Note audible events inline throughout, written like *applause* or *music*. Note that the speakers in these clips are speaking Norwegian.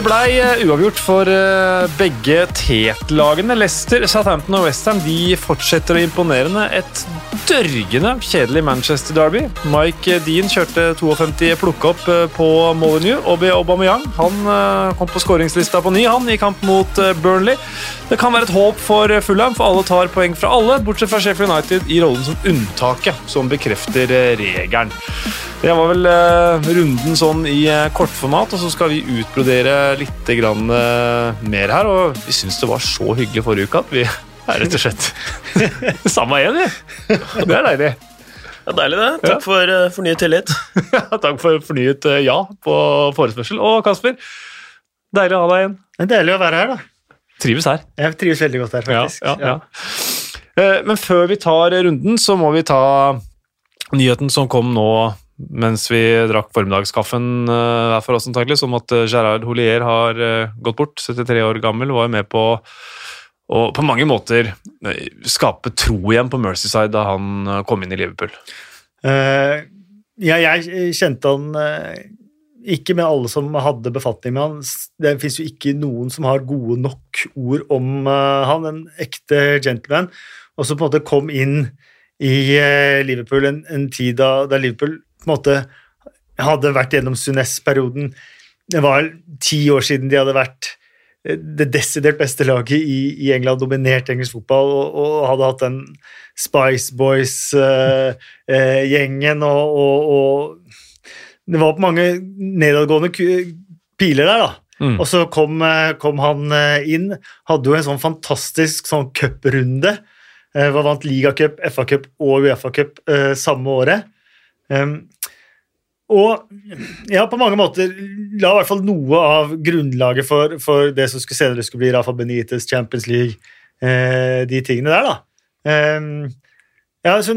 Det blei eh, uavgjort for eh, begge tet-lagene. Leicester, Southampton og Westham fortsetter å imponere. Et dørgende kjedelig Manchester Derby. Mike Dean kjørte 52 plukke opp eh, på Molyneux. Obi Aubameyang han kom på skåringslista på ny han i kamp mot Burnley. Det kan være et håp for Fulham, for alle tar poeng fra alle, bortsett fra Sheffield United i rollen som unntaket, som bekrefter regelen. Det var vel runden sånn i kortformat, og så skal vi utbrodere litt grann, uh, mer her. Og vi syns det var så hyggelig forrige uke at vi *laughs* er rett og slett *laughs* samme igjen, vi. Det er deilig. Ja, Deilig, det. Takk ja. for uh, fornyet tillit. *laughs* ja, takk for fornyet uh, ja på forespørsel. Og Kasper, deilig å ha deg igjen. Det er deilig å være her, da. Trives her. Jeg trives veldig godt her, faktisk. Ja, ja, ja. Men før vi tar runden, så må vi ta nyheten som kom nå mens vi drakk formiddagskaffen uh, hver for oss, antakelig, som at uh, Gerard Holier har uh, gått bort, 73 år gammel, var med på å på mange måter skape tro igjen på Mercyside da han kom inn i Liverpool. ja, jeg kjente han ikke med alle som hadde befatning med han. Det fins jo ikke noen som har gode nok ord om han, en ekte gentleman, og som på en måte kom inn i Liverpool en, en tid da, da Liverpool på en måte hadde vært gjennom Sunes-perioden. Det var ti år siden de hadde vært eh, det desidert beste laget i, i England, dominert engelsk fotball og, og, hadde hatt den Spice Boys-gjengen uh, uh, og, og, og, Det var på mange nedadgående piler der, da. Mm. Og så kom, eh, kom, han inn, hadde jo en sånn fantastisk sånn cuprunde. Uh, vant ligacup, FA-cup og Uefa-cup samme året. Um, og ja, på mange måter la i hvert fall noe av grunnlaget for, for det som skulle senere skulle bli Rafa Benitez, Champions League, eh, de tingene der, da. Um, ja, så,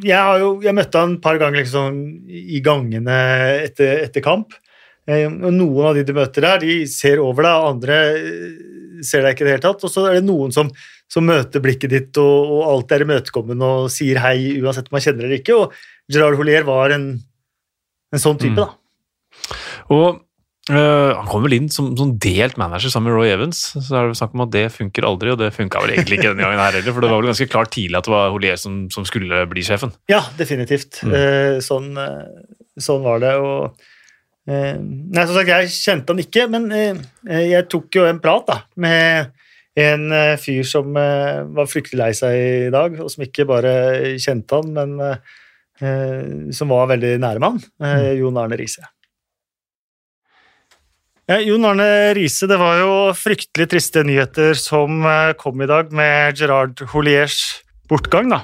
jeg har jo jeg møtte han et par ganger liksom, i gangene etter, etter kamp. Um, og Noen av de du møter der, de ser over deg, andre eh, ser deg ikke i det hele tatt. Og så er det noen som, som møter blikket ditt og, og alt er imøtekommende og sier hei uansett om man kjenner det eller ikke. Og Gerard Holier var en en sånn type, mm. da. Og Uh, han kom vel inn som, som, delt manager sammen med Roy Evans. Så er det snakk om at det funker aldri, og det funka vel egentlig ikke denne gangen her heller. For det var vel ganske klart tidlig at det var Holier som, som skulle bli sjefen. Ja, definitivt. Mm. Uh, sånn, uh, sånn, var det. Og Nei, som sagt, jeg kjente han ikke, men jeg tok jo en prat da, med en fyr som var fryktelig lei seg i dag, og som ikke bare kjente han, men Eh, som var veldig nære mann, eh, mm. Jon Arne Riise. Jon Arne Riise, det var jo fryktelig triste nyheter som eh, kom i dag med Gerard Holiers bortgang, da.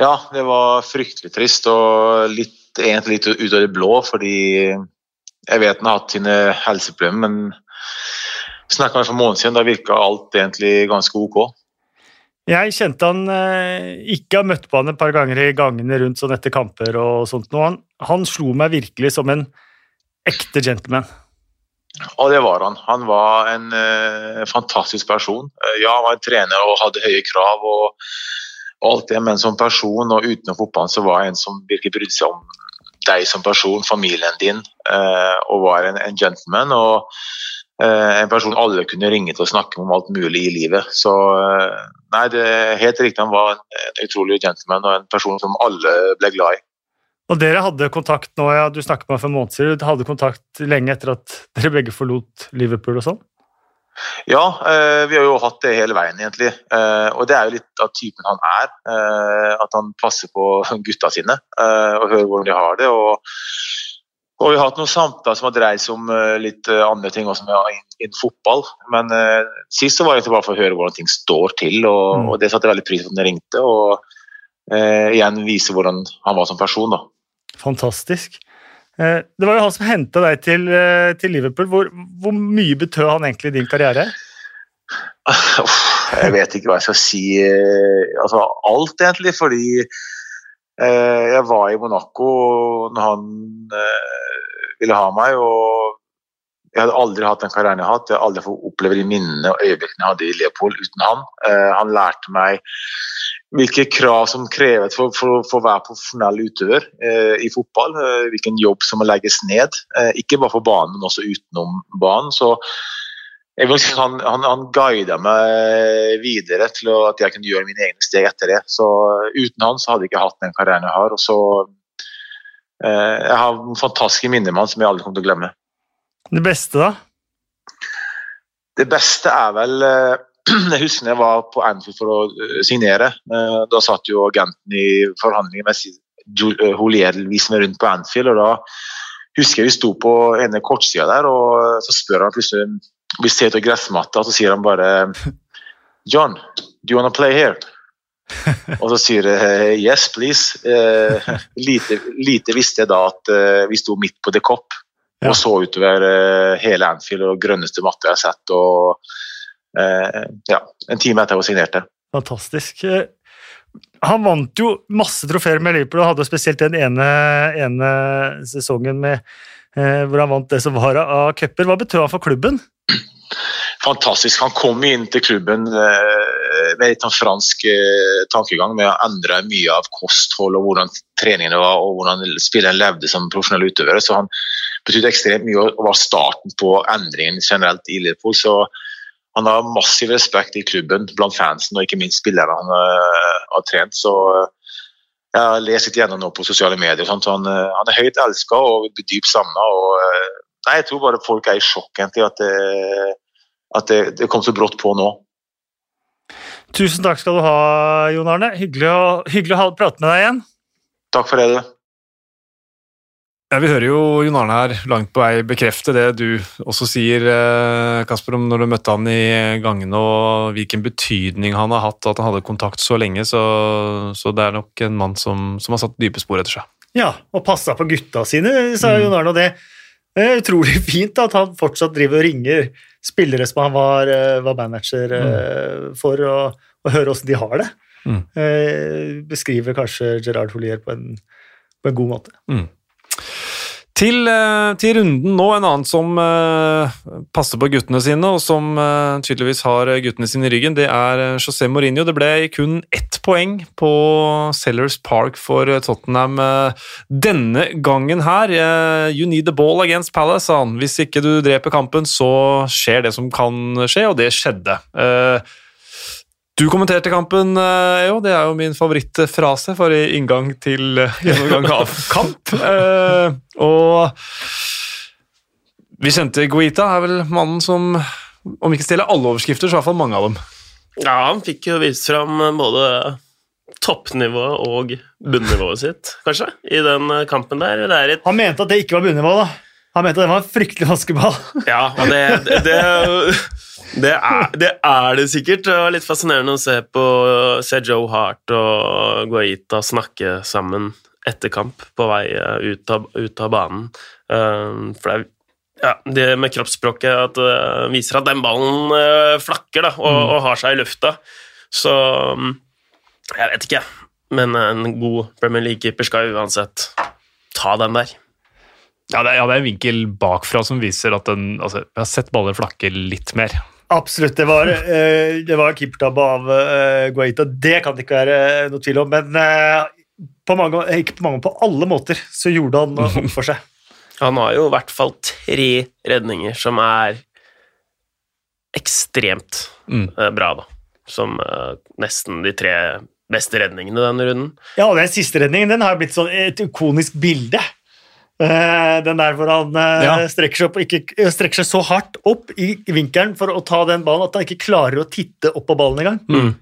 Ja, det var fryktelig trist, og litt, egentlig litt ut av det blå, fordi jeg vet han har hatt sine helseproblemer, men snakka med for en måned siden, da virka alt egentlig ganske ok. Jeg kjente han eh, ikke har møtt på han et par ganger i gangene rundt sånn etter kamper og sånt. Han, han slo meg virkelig som en ekte gentleman. Og det var han. Han var en uh, fantastisk person. Uh, ja, han var en trener og hadde høye krav og, og alt det, men som person og utenom fotballen så var han en som virkelig brydde seg om deg som person, familien din, uh, og var en, en gentleman. og en person alle kunne ringe til og snakke om alt mulig i livet. Så Nei, det er helt riktig. Han var en, utrolig gentleman og en person som alle ble glad i. Og dere hadde kontakt nå, ja, du snakket med meg for en måned siden, du hadde kontakt lenge etter at dere begge forlot Liverpool og sånn? Ja, eh, vi har jo hatt det hele veien, egentlig. Eh, og det er jo litt av typen han er. Eh, at han passer på gutta sine eh, og hører hvordan de har det. og og vi har hatt noen samtaler som har dreid seg om uh, litt uh, andre ting også innen fotball. Men uh, sist så var det bare for å høre hvordan ting står til, og, mm. og det satte jeg veldig pris på at han ringte. Og igjen vise hvordan han var som person. da. Fantastisk. det var jo han som henta deg til, til Liverpool. Hvor, hvor, mye betød han egentlig i din karriere? *laughs* jeg vet ikke hva jeg skal si. altså alt, egentlig. Fordi jeg var i Monaco når han ville ha meg. og jeg hadde aldri hatt den karrieren jeg har hatt. Jeg hadde aldri fått oppleve de minnene og øyeblikkene jeg hadde i Leopold uten han. Uh, han lærte meg hvilke krav som kreves for, for, for å være profesjonell utøver eh, i fotball. Eh, hvilken jobb som må legges ned. Eh, ikke bare for banen, men også utenom banen. Så jeg vil si han, han, han guida meg videre til at jeg kunne gjøre mine egne steg etter det. Så Uten han så hadde jeg ikke hatt den karrieren jeg har. og så eh, Jeg har fantastiske minner med han som jeg aldri kommer til å glemme. Det beste, da? Det beste er vel eh, *clears throat* Jeg husker jeg var på Anfield for å eh, signere. Eh, da satt jo agenten i forhandlinger med Holier viste meg rundt på Anfield. og da husker jeg vi sto på ene kortsida der, og så spør han plutselig Vi ser til gressmatta, og så sier han bare John, do you wanna play here? og så sier jeg yes, please. Eh, lite, lite, visste jeg da at eh, vi sto midt på The Cop ja. og så utover eh, hele Anfield og grønneste matte jeg har sett. og Eh, ja, en time etter jeg signerte. Fantastisk. Han vant jo masse trofeer med Liverpool, og hadde spesielt den ene, ene sesongen med, eh, hvor han vant det som var av cuper. Hva betød han for klubben? Fantastisk. Han kom inn til klubben eh, med litt sånn fransk eh, tankegang med å endre mye av kosthold og hvordan treningene var og hvordan spilleren levde som profesjonell utøver. Så han betydde ekstremt mye og var starten på endringen generelt i Liverpool. så han har massiv respekt i klubben blant fansen og ikke minst spillerne han har trent. så Jeg har lest litt gjennom nå på sosiale medier. så han, uh, han, er høyt elska og dypt savna. Jeg tror bare folk er i sjokk egentlig at det, at det, det kom så brått på nå. Tusen takk skal du ha, Jon Arne. Hyggelig å, hyggelig å prate med deg igjen. Takk for det. Ja, Vi hører jo Jon Arne her langt på vei bekrefte det du også sier, eh, Kasper, om når du møtte han i gangene og hvilken betydning han har hatt, at han hadde kontakt så lenge. Så, så det er nok en mann som, som, har satt dype spor etter seg. Ja, og passa på gutta sine, sa mm. Jon Arne. Og det er utrolig *laughs* fint at han fortsatt driver og ringer spillere som han var, eh, var manager mm. Eh, for, og, og høre åssen de har det. Mm. Beskriver kanskje Gerard Holier på en, på en god måte. Mm. Til, eh, til, runden nå, en annen som uh, passer på guttene sine, og som uh, tydeligvis har guttene sine i ryggen, det er José Mourinho. Det ble kun ett poeng på Sellers Park for Tottenham uh, denne gangen her. you need the ball against Palace, sa han. Hvis ikke du dreper kampen, så skjer det som kan skje, og det skjedde. Uh, du kommenterte kampen, eh, jo. Det er jo min favorittfrase for i inngang til eh, gjennomgang av *laughs* kamp. Eh, og vi kjente Guita er vel mannen som, om ikke stjeler alle overskrifter, så i hvert fall mange av dem. Ja, han fikk jo vist fram både toppnivået og bunnivået sitt, kanskje, i den kampen der. Et... Han mente at det ikke var bunnivå, da. Han mente at det var en fryktelig vaskeball. ja, og det, det, det det er, det er, det sikkert. Det var litt fascinerende å se på se Joe Hart og Guaita snakke sammen etter kamp på vei eh, ut av, ut av banen. Um, for det er ja, det med kroppsspråket at det uh, viser at den ballen flakker da, og, mm. og, har seg i lufta. Så um, jeg vet ikke, men en god Premier League-keeper skal uansett ta den der. Ja det, er, ja, det er en vinkel bakfra som viser at den altså, Jeg har sett baller flakke litt mer. Absolutt. Det var, uh, det var keepertabbe av uh, Guaita. Det kan det ikke være noe tvil om. Men uh, på mange, ikke på mange, på alle måter så gjorde han *laughs* opp for seg. Han har jo i hvert fall tre redninger som er ekstremt mm. bra, da. Som nesten de tre beste redningene denne runden. Ja, og den siste redningen den har blitt sånn et ikonisk bilde. Eh, den der hvor han eh, ja. strekker, seg opp, ikke, eh, strekker, seg så hardt opp i vinkelen for å ta den ballen at han ikke klarer å titte opp på ballen engang. Mm.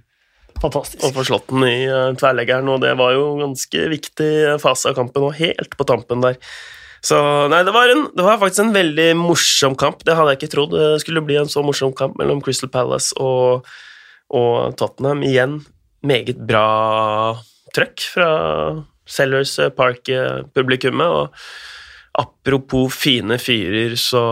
Fantastisk. Og får slått den i tverrleggeren, og det var jo en ganske viktig fase av kampen, og helt på tampen der. Så nei, det var, en, det var, faktisk en veldig morsom kamp. Det hadde jeg ikke trodd det skulle bli en så morsom kamp mellom Crystal Palace og, og Tottenham. Igjen meget bra trøkk fra Sellers Park-publikummet. og Apropos fine fyrer, så,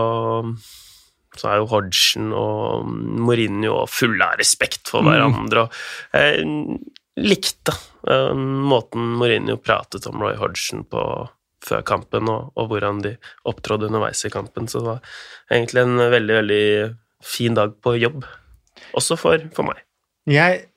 så er jo Hodgson og Mourinho fulle av respekt for mm. hverandre. Og jeg likte uh, måten Mourinho pratet om Roy Hodgson på før kampen, og, og, hvordan de opptrådde underveis i kampen. Så det var egentlig en veldig, veldig fin dag på jobb. Også for, for meg. Jeg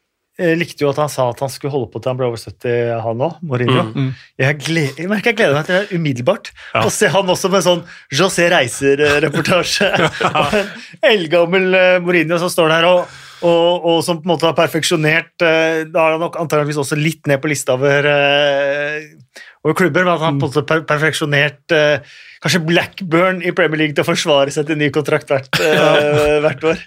eh, likte jo at han sa at han skulle holde på til han ble over 70, han òg, Mourinho. Mm. Jeg, gled, jeg merker jeg gleder meg til det umiddelbart Ja. å se han også med sånn José Reiser-reportasje. *laughs* *laughs* En eldgammel eh, Mourinho som står der og, og, og som på en måte har perfeksjonert eh, Da er han nok antageligvis også litt ned på lista over, over klubber, men at han på en måte perfeksjonert eh, Kanskje Blackburn i Premier League til å forsvare seg til ny kontrakt hvert, eh, *laughs* hvert år.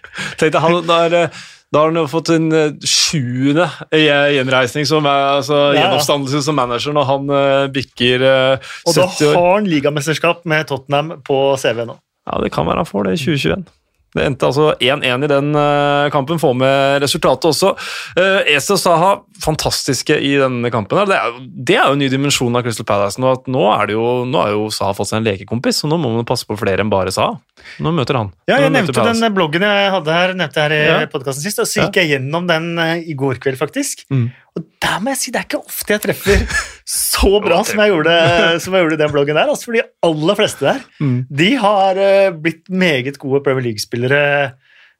Tenkte han, da, er, da har han fått en eh, sjuende eh, gjenreisning som er altså, Ja, gjenoppstandelse som manager når han eh, bikker eh, Og da har han ligamesterskap med Tottenham på CV nå. Ja, det kan være han får det i 2021. Det endte altså 1-1 i den eh, kampen. Få med resultatet også. Uh, Ese og Saha fantastiske i denne kampen. Det er, det er jo en ny dimensjon av Crystal Palace. Nå, at nå, er det jo, nå har jo Saha fått seg en lekekompis, så nå må man passe på flere enn bare Saha. Nå møter han. Ja, jeg nevnte Palace. den bloggen jeg hadde her, nevnte her i Ja. podcasten sist, og så gikk jeg gjennom den eh, i går kveld, faktisk. Mm. Og der må jeg si, det er ikke ofte jeg treffer så bra som jeg gjorde, som jeg gjorde den bloggen der. Altså, for de aller fleste der, Mm. de har eh, blitt meget gode Premier League-spillere,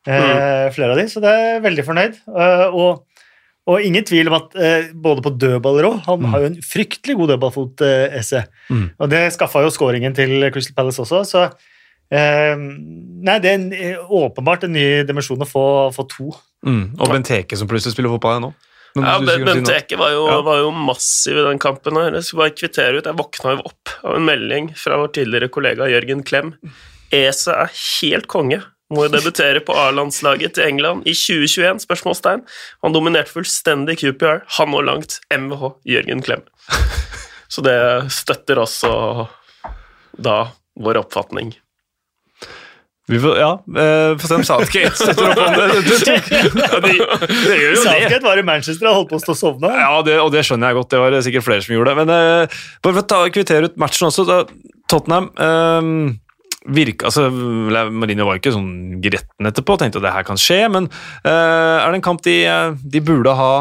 eh, flere av de, så det er jeg veldig fornøyd. Eh, og, og ingen tvil om at eh, både på dødballer òg, han Mm. har jo en fryktelig god dødballfot, eh, Esse. Mm. Og det skaffa jo scoringen til Crystal Palace også, så eh, Nei, det er en, eh, åpenbart en ny dimensjon å få, få to. Mm. Og Benteke som plutselig spiller fotball igjen nå. Men Ja. Benteke var Ja. var jo massiv i den kampen. her. Jeg skulle bare kvittere ut. Jeg våkna jo opp av en melding fra vår tidligere kollega Jørgen Klem. Ese er helt konge. Må jo debutere på A-landslaget til England i 2021? spørsmålstegn. Han dominerte fullstendig QPR. Han og langt MVH Jørgen Klem. *laughs* Så det støtter også da vår oppfatning. Vi får, ja, uh, for om Southgate *laughs* støtter opp om det. Du, du, ja, de, det gjør jo det. *laughs* Southgate var i Manchester og holdt på å stå og sovne. Ja, det, og det skjønner jeg godt. Det var sikkert flere som gjorde det. Men uh, bare for å ta, kvittere ut matchen også. Da, Tottenham uh, virka altså, Marino var ikke sånn gretten etterpå, tenkte at det her kan skje, men uh, er det en kamp de, eh, de burde ha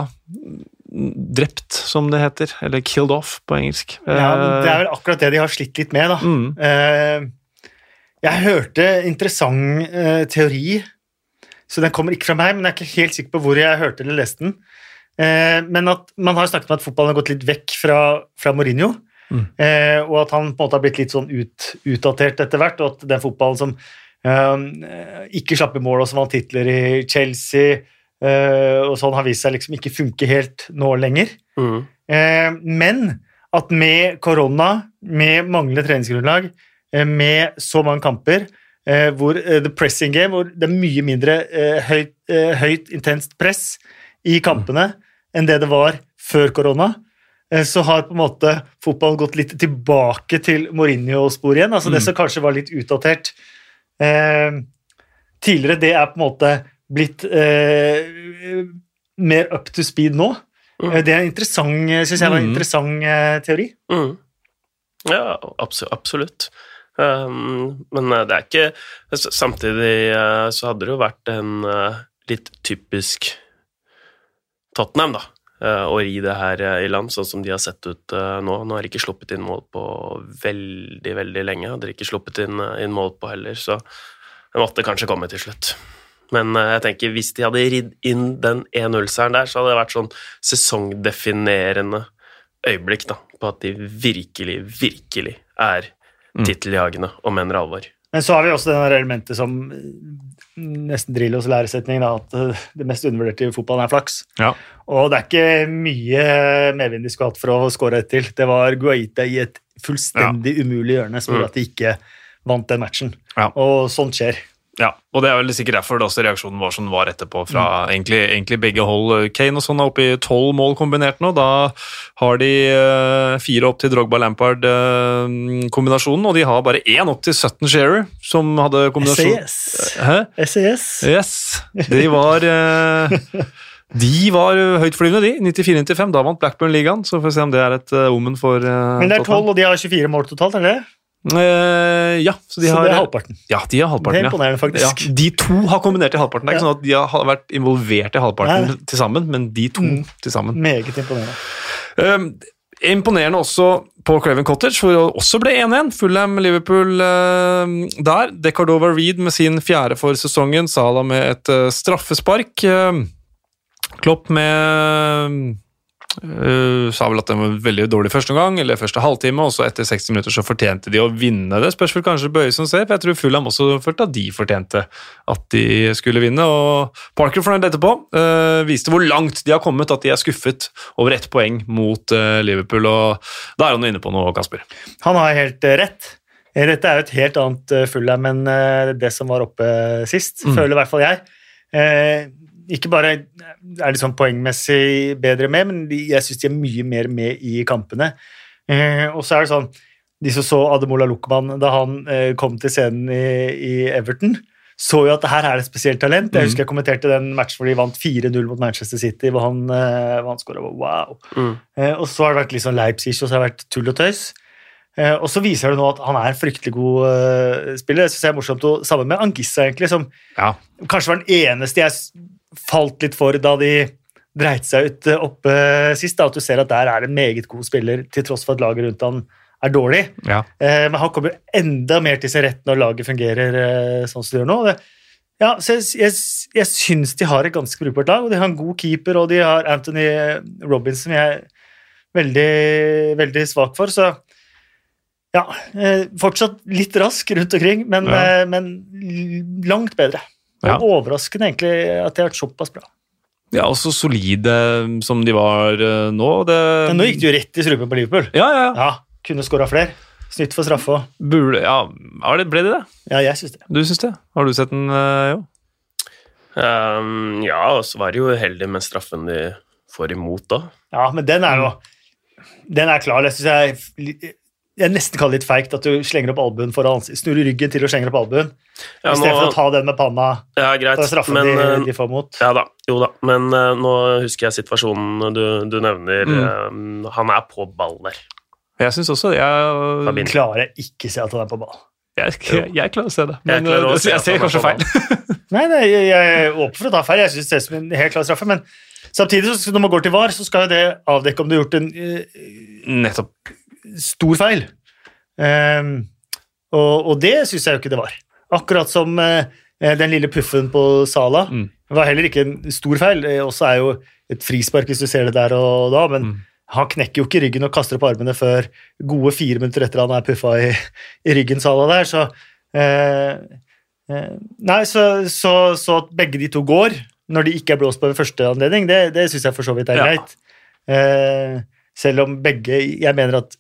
drept, som det heter? Eller killed off på engelsk. Ja, det er vel akkurat det de har slitt litt med, da. Mm. Jeg hørte interessant uh, teori, så den kommer ikke fra meg, men jeg er ikke helt sikker på hvor jeg hørte eller leste den. Uh, men at man har snakket om at fotballen har gått litt vekk fra, fra Mourinho, Mm. Uh, og at han på en måte har blitt litt sånn ut, utdatert etter hvert, og at den fotballen som ikke slapp i mål og som vant titler i Chelsea, og sånn har vist seg liksom ikke funke helt nå lenger. Mm. Men at med korona, med manglende treningsgrunnlag, med så mange kamper, eh, hvor eh, the pressing game, hvor det er mye mindre eh, høyt, eh, høyt intenst press i kampene enn det det var før korona, eh, så har på en måte fotballen gått litt tilbake til Mourinho-spor igjen. altså Det Mm. som kanskje var litt utdatert eh, tidligere, det er på en måte blitt eh, mer up to speed nå. Mm. Eh, Det er interessant, synes jeg var en Mm. interessant eh, teori. Mm. Ja, abso absolutt. Um, men eh, det er ikke Samtidig eh, så hadde det jo vært en eh, litt typisk Tottenham, da. Å ri det her i land, sånn som de har sett ut nå. Nå har de ikke sluppet inn mål på veldig, veldig lenge. Hadde de ikke sluppet inn, inn mål på heller, så det måtte kanskje komme til slutt. Men jeg tenker hvis de hadde ridd inn den 1-0-seieren der, så hadde det vært sånn sesongdefinerende øyeblikk da, på at de virkelig, virkelig er. Titteljagende og mener alvor. Men så har vi også det elementet som eh, nesten Drillos læresetning, da, at eh, det mest undervurderte i fotballen er flaks. Ja. Og det er ikke mye medvind de skulle hatt for å skåre ett til. Det var Guaita i et fullstendig umulig hjørne som gjorde Mm. at de ikke vant den matchen. Ja. Og sånt skjer. Ja, og det er vel sikkert derfor det også reaksjonen var som den var etterpå, fra egentlig, egentlig begge hold. Kane og sånn er oppe i tolv mål kombinert nå. Da har de eh, fire opp til Drogba-Lampard-kombinasjonen, og de har bare én opp til 17 Shearer, som hadde kombinasjon. SAS. Hæ? SAS. Yes. De var eh, De var høytflyvende, de. 94-95. Da vant Blackburn ligaen, så får vi se om det er et eh, omen for eh, Men det er tolv, 12, og de har 24 mål totalt, er det det? Eh, ja, så de så har det er halvparten. Ja, de har Det halvparten, er ja. imponerende, faktisk. Ja, de to har kombinert i halvparten. Det er ikke sånn at de har vært involvert i halvparten til sammen, men de to Mm. til sammen. Meget imponerende. Uh, imponerende også på Craven Cottage, hvor det også ble 1-1. Fulham-Liverpool uh, der. Decardova Reed med sin fjerde for sesongen. Salah med et uh, straffespark. Um, Klopp med øh, sa vel at det var veldig dårlig første gang, eller første halvtime, og så etter 60 minutter så fortjente de å vinne det. Spørs vel kanskje Bøye som ser, for jeg tror Fulham også følte at de fortjente at de skulle vinne. Og Parker fornøyd etterpå Uh, viste hvor langt de har kommet, at de er skuffet over ett poeng mot uh, Liverpool. og Da er han inne på noe, Kasper. Han har helt rett. Dette er jo et helt annet Fulham enn det som var oppe sist, Mm. føler i hvert fall jeg. Ikke bare er de sånn poengmessig bedre med, men de, jeg syns de er mye mer med i kampene. Eh, og så er det sånn De som så Ademola Lukman da han eh, kom til scenen i, i Everton, så jo at her er det et spesielt talent. Jeg Mm. husker jeg kommenterte den matchen hvor de vant 4-0 mot Manchester City, hvor han, eh, hvor han skåra. Wow! Mm. Eh, og så har det vært litt sånn Leipzig, og så har det vært tull og tøys. Og så viser det nå at han er en fryktelig god spiller. Det synes jeg er morsomt, og Sammen med Angissa, egentlig, som Ja. kanskje var den eneste jeg falt litt for da de dreit seg ut eh, oppe sist. Da, at du ser at der er en meget god spiller, til tross for at laget rundt han er dårlig. ja. Eh, men han kommer enda mer til sin rett når laget fungerer eh, sånn som det gjør nå. Ja, så jeg, jeg, jeg syns de har et ganske brukbart lag, og de har en god keeper, og de har Anthony Robins, som jeg er veldig, veldig svak for. Så ja, eh, fortsatt litt rask rundt omkring, men, Ja. men langt bedre. Ja. Og overraskende egentlig at de har vært såpass bra. ja, og så solide som de var øh, nå. Det, Men nå gikk det jo rett i strupen på Liverpool. Ja, ja. Ja, kunne skåra flere. Snytt for straffe òg. Ja. Ble det det? Ja, jeg syns det. Du syns det? Har du sett den, jo? Um, ja, og så var de jo heldige med straffen de får imot da. Ja, men den er jo Den er klar. Jeg syns jeg jeg nesten kaller det litt feigt at du slenger opp albuen foran ansikt, snur ryggen til og slenger opp albuen, Ja, i stedet for å ta den med panna ja greit, Da straffen men de, eh, de får mot. Ja da, jo da, men uh, nå husker jeg situasjonen du, du nevner. Mm. eh, han er på ball der. Jeg syns også jeg, Fabin. Klarer jeg ikke se at han er på ball. jeg, jeg, jeg klarer å se det. Jeg Men klarer også. å jeg, ser er kanskje feil. *laughs* Nei, nei, jeg jeg er åpen for å ta feil. Jeg syns det ser ut som en helt klar straffe, men samtidig, så når man går til VAR, så skal jo det avdekke om du har gjort en uh, Nettopp. Stor feil. Um, og, og det syns jeg jo ikke det var. Akkurat som uh, den lille puffen på Sala. Mm. Var heller ikke en stor feil. Det også er jo et frispark hvis du ser det der og da, men Mm. han knekker jo ikke ryggen og kaster opp armene før gode fire minutter etter han er puffa i, i ryggen, Sala der, så uh, Nei, så, så, så at begge de to går når de ikke er blåst på ved første anledning, det, det syns jeg for så vidt er Ja. greit. Eh, selv om begge Jeg mener at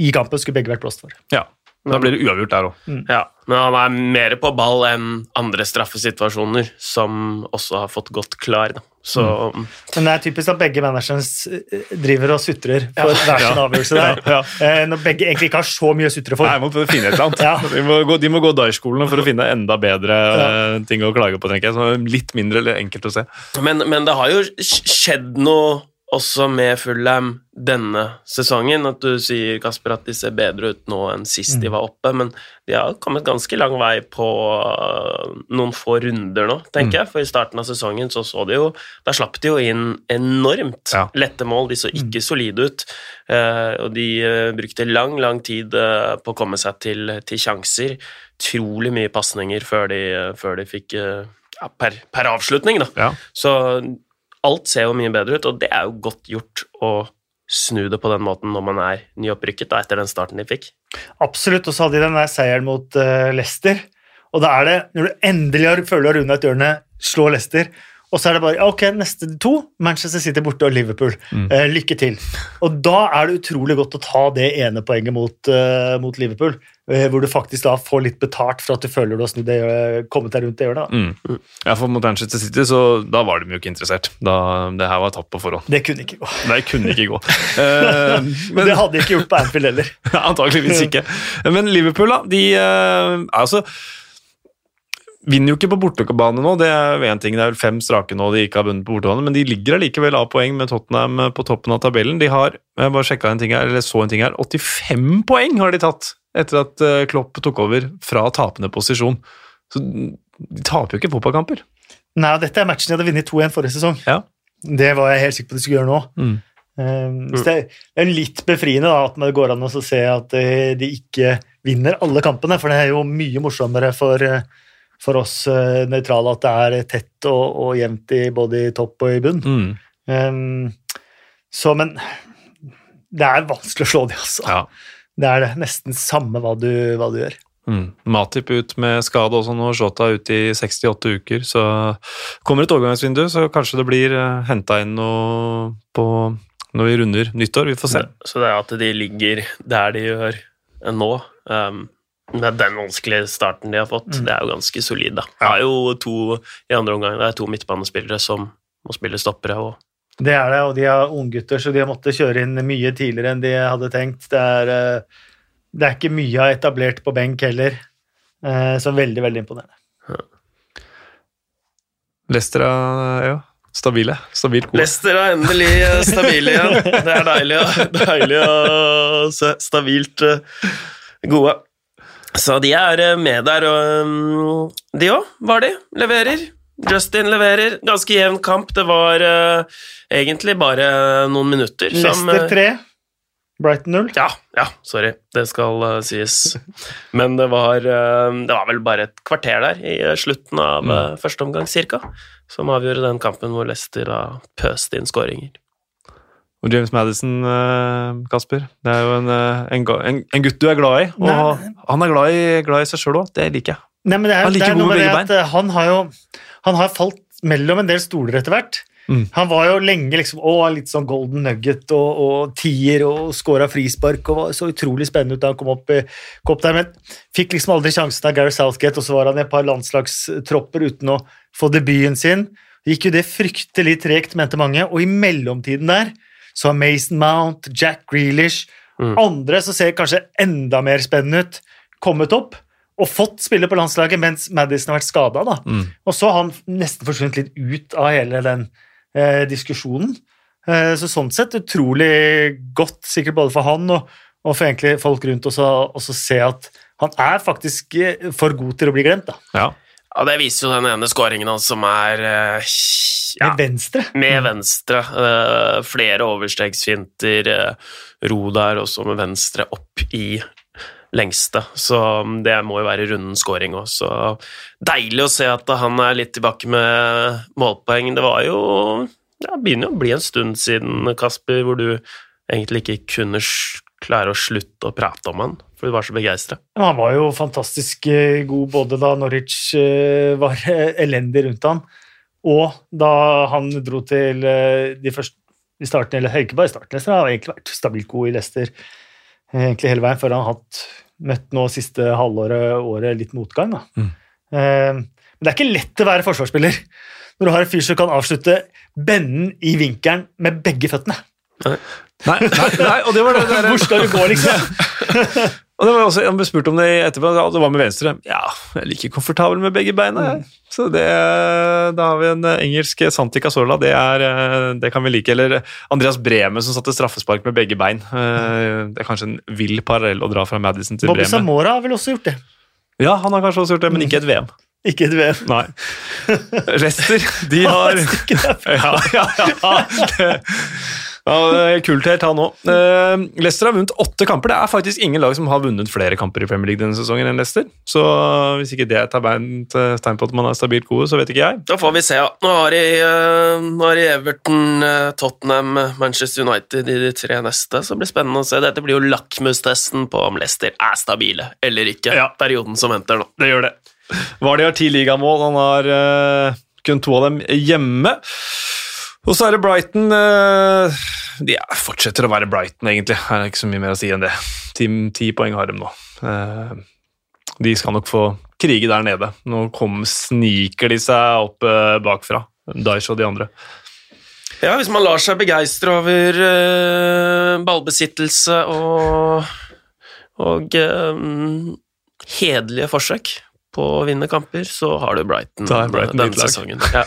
i kampen skulle begge vært blåst for. Ja. Da blir det uavgjort der òg. Ja, men han er mer på ball enn andre straffesituasjoner, som også har fått godt klar. Da. Så Men det er typisk at begge managerne eh, driver og sutrer for hver sin Ja. avgjørelse der. Ja. ja. Når begge egentlig ikke har så mye å sutre for. Nei, må finne et eller annet. *laughs* Ja. De må gå, de må gå Dai-skolen for å finne enda bedre eh, ting å klage på, tenker jeg. Så litt mindre eller enkelt å se. Men, men det har jo skjedd noe også med Fulham denne sesongen. At du sier, Kasper, at de ser bedre ut nå enn sist de var oppe. Men de har kommet ganske lang vei på øh, noen få runder nå, tenker jeg. For i starten av sesongen så så de jo Da slapp de jo inn enormt Ja. lette mål. De så ikke solide ut. eh, og de eh, brukte lang, lang tid på å komme seg til, til sjanser. Utrolig mye pasninger før, de- før de fikk ja, per, per avslutning, da. Ja. Så alt ser jo mye bedre ut, og det er jo godt gjort å snu det på den måten når man er nyopprykket da, etter den starten de fikk. Absolutt. Og så hadde de den der seieren mot uh, Leicester. Og da er det, når du endelig føler du har runda et hjørne, slå Leicester, og så er det bare ok, neste to, Manchester City borte og Liverpool. Eh, lykke til. Og da er det utrolig godt å ta det ene poenget mot, uh, mot Liverpool, uh, hvor du faktisk da får litt betalt for at du føler du har snudd det, kommet deg rundt det hjørnet. Mm. Ja, for mot Manchester City, så da var de jo ikke interessert. Da, det her var tapt på forhånd. Det kunne ikke gå. *laughs* Nei, kunne ikke gå. uh, *laughs* men det hadde de ikke gjort på Anfield heller. *laughs* Antakeligvis ikke. Men Liverpool, da. De er altså Vinner jo ikke på bortebane nå, det er én ting. Det er vel fem strake nå de ikke har vunnet på bortebane, men de ligger allikevel av poeng med Tottenham eh, på toppen av tabellen. De har jeg bare sjekket en ting her, eller så en ting her, 85 poeng har de tatt etter at eh, Klopp tok over fra tapende posisjon. Så de taper jo ikke fotballkamper. Nei, dette er matchen de hadde vunnet 2-1 forrige sesong. Ja. Det var jeg helt sikker på de skulle gjøre nå. Mm. Um, så det er litt befriende da, at det går an å se at eh, de ikke vinner alle kampene, for det er jo mye morsommere for, for oss uh, nøytrale at det er tett og, og jevnt i både i topp og i bunn. Mm. Um, så, men det er vanskelig å slå de, altså. Ja. Det er det. Nesten samme hva du, hva du gjør. Mm. Matip ut med skade også nå, Shota ut i 68 uker. Så kommer et overgangsvindu, så kanskje det blir uh, henta inn noe på når vi runder nyttår. Vi får se. Så det er at de ligger der de gjør nå, um, med den vanskelige starten de har fått, Mm. det er jo ganske solid, da. Det er jo to i andre omgang, det er to midtbanespillere som må spille stoppere. og Det er det, og de er unggutter, så de har måttet kjøre inn mye tidligere enn de hadde tenkt. Det er, uh, det er ikke mye etablert på benk heller, uh, så veldig, veldig imponerende. Leicester er ja, stabile. Stabilt gode. Leicester er endelig eh, stabile igjen. Det er deilig, *laughs* deilig å se stabilt eh, gode. Så de er eh, med der, og mm, de òg var de. Leverer. Justin leverer. Ganske jevn kamp. Det var uh, egentlig bare noen minutter som Leicester eh, 3, Brighton 0. ja, ja, sorry. Det skal uh, sies. Men det var, uh, det var vel bare et kvarter der i eh, slutten av uh, første omgang, cirka, som avgjorde den kampen hvor Leicester da pøste inn skåringer. Og James Madison, eh, Kasper, det er jo en, eh, en, en, gutt du er glad i. Og Nei. han er glad i, glad i seg sjøl òg, det liker jeg. Nei, men det er, Han liker like det er noe med med begge at eh, han har jo han har falt mellom en del stoler etter hvert. Mm. Han var jo lenge liksom, å, litt sånn golden nugget og, og tier og scora frispark og var så utrolig spennende ut da han kom opp, kom opp der, men fikk liksom aldri sjansen av Gary Southgate, og så var han i et par landslagstropper uten å få debuten sin. Gikk jo det fryktelig tregt, mente mange, og i mellomtiden der så har Mason Mount, Jack Grealish, Mm. andre som ser kanskje enda mer spennende ut, kommet opp og fått spille på landslaget mens Madison har vært skada. Mm. Og så har han nesten forsvunnet litt ut av hele den eh, diskusjonen. Eh, så sånn sett utrolig godt, sikkert både for han og, og for egentlig folk rundt oss, å også se at han er faktisk eh, for god til å bli glemt. da. Ja. Ja, Det viser jo den ene skåringen hans som er eh, ja, Med venstre. med venstre. eh, flere overstegsfinter, eh, ro der, også med venstre opp i lengste. Så mm, det må jo være runden scoring òg. Så deilig å se at han er litt tilbake med målpoeng. Det var jo ja, det begynner å bli en stund siden, Kasper, hvor du egentlig ikke kunne klare å slutte å prate om han, for du var så begeistra. Ja, Han var jo fantastisk eh, god både da Norwich eh, var *laughs* elendig rundt han, og da han dro til eh, de første i starten, eller ikke bare i starten, Leicester, han har egentlig vært stabilt god i Leicester egentlig hele veien, før han har hatt, møtt nå siste halvåret året litt motgang. Da. Mm. Eh, Men det er ikke lett å være forsvarsspiller når du har en fyr som kan avslutte benden i vinkelen med begge føttene. Nei, nei, nei, og det var det der, *laughs* Hvor skal du gå, liksom? *laughs* Og det var også, Jeg ble spurt om det etterpå, og det var med venstre. Ja, jeg er like komfortabel med begge beina. jeg. Så det, Da har vi en eh, engelsk Santi Casola, det, er, eh, det kan vi like. Eller Andreas Bremen som satte straffespark med begge bein. Eh, Det er kanskje en vill parallell å dra fra Madison til Bobby Breme. Samora har vel også gjort det. Ja, han har kanskje også gjort det, men ikke et VM. *laughs* Ikke et VM. Nei. Rester, de har ja, ja, ja. Ja, det er kult helt, han òg. Uh, Leicester har vunnet åtte kamper. Det er faktisk ingen lag som har vunnet flere kamper i Premier League denne sesongen enn Leicester. Så hvis ikke det er et tegn på at man er stabilt gode, så vet ikke jeg. Da får vi se, ja. Nå har de, eh, nå har de Everton, eh, Tottenham, Manchester United i de tre neste, så det blir spennende å se. Dette blir jo lakmustesten på om Leicester er stabile eller ikke. Ja. Perioden som venter nå. Det gjør det. Vardi har ti ligamål, han har uh, kun to av dem hjemme. Og så er det Brighton eh, De er- fortsetter å være Brighton, egentlig. Det er ikke så mye mer å si enn det. Ti poeng har de nå. Eh, de skal nok få krige der nede. Nå kom, sniker de seg opp eh, bakfra. Daish og de andre. Ja, hvis man lar seg begeistre over uh, ballbesittelse og, og um, hederlige forsøk på å vinne kamper, så har du Brighton, Da er Brighton denne sesongen. *laughs* Ja.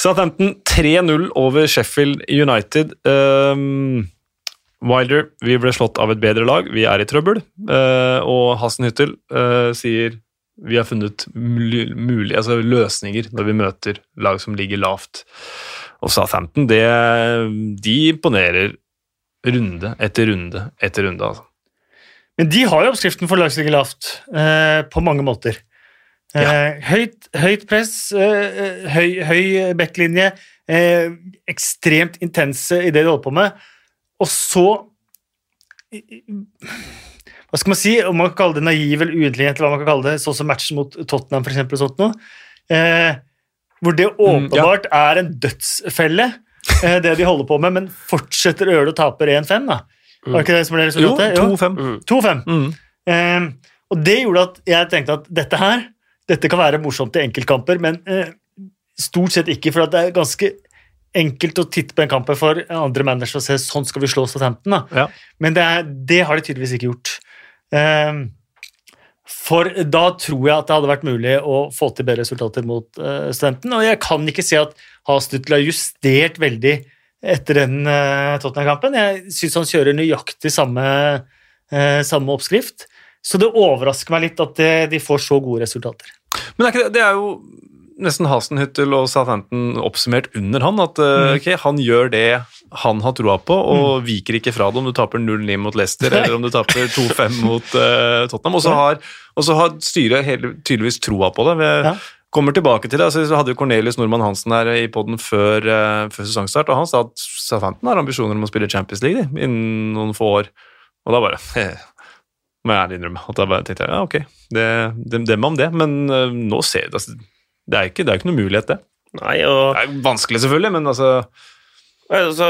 Southampton 3-0 over Sheffield United. Um, Wilder, vi ble slått av et bedre lag, vi er i trøbbel. Uh, og Hasenhyttel uh, sier vi har funnet mul- mulig, altså løsninger når vi møter lag som ligger lavt. Og Southampton, det, de imponerer runde etter runde etter runde. Altså. Men de har jo oppskriften for lag som ligger lavt, eh, på mange måter. Eh, høyt, høyt press, eh, høy, høy backlinje, eh, ekstremt intense i det de holder på med. Og så Hva skal man si? Om man kan kalle det naiv eller uintelligent, eller hva man kan kalle det, sånn som matchen mot Tottenham, for eksempel, og sånt noe. Eh, hvor det åpenbart er en dødsfelle, eh, det de holder på med, men fortsetter å gjøre det og taper 1-5, da. Var det ikke det som ble Jo, 2-5. Mm. 2-5. Mm. Um, og det gjorde at jeg tenkte at dette her dette kan være morsomt i enkeltkamper, men uh, stort sett ikke, for at det er ganske enkelt å titte på en kamp for andre managere og se sånn skal vi slå Southampton. Da. Ja. Men det, er, det har de tydeligvis ikke gjort. Um, for da tror jeg at det hadde vært mulig å få til bedre resultater mot uh, studenten. og jeg kan ikke si at Hastrup har justert veldig etter den uh, Tottenham-kampen. Jeg syns han kjører nøyaktig samme, eh, samme oppskrift. Så det overrasker meg litt at de får så gode resultater. Men er det, det er jo nesten Hasenhyttel og Southampton oppsummert under han. At mm. okay, han gjør det han har troa på, og viker ikke fra det om du taper 0-9 mot Leicester *laughs* eller om du taper 2-5 mot uh, Tottenham. Og så har, har styret hele, tydeligvis troa på det. Ved, Ja. Kommer tilbake til det. Altså, så hadde jo Cornelius Normann Hansen her i poden før, uh, før sesongstart, og han sa at Southampton har ambisjoner om å spille Champions League de, innen noen få år. Og da bare må jeg ærlig innrømme at da bare tenkte jeg ja, ok, det, det, dem om det, men uh, nå ser jeg altså, det er ikke, det er ikke noe mulighet, det. Nei, og Det er vanskelig, selvfølgelig, men altså Altså,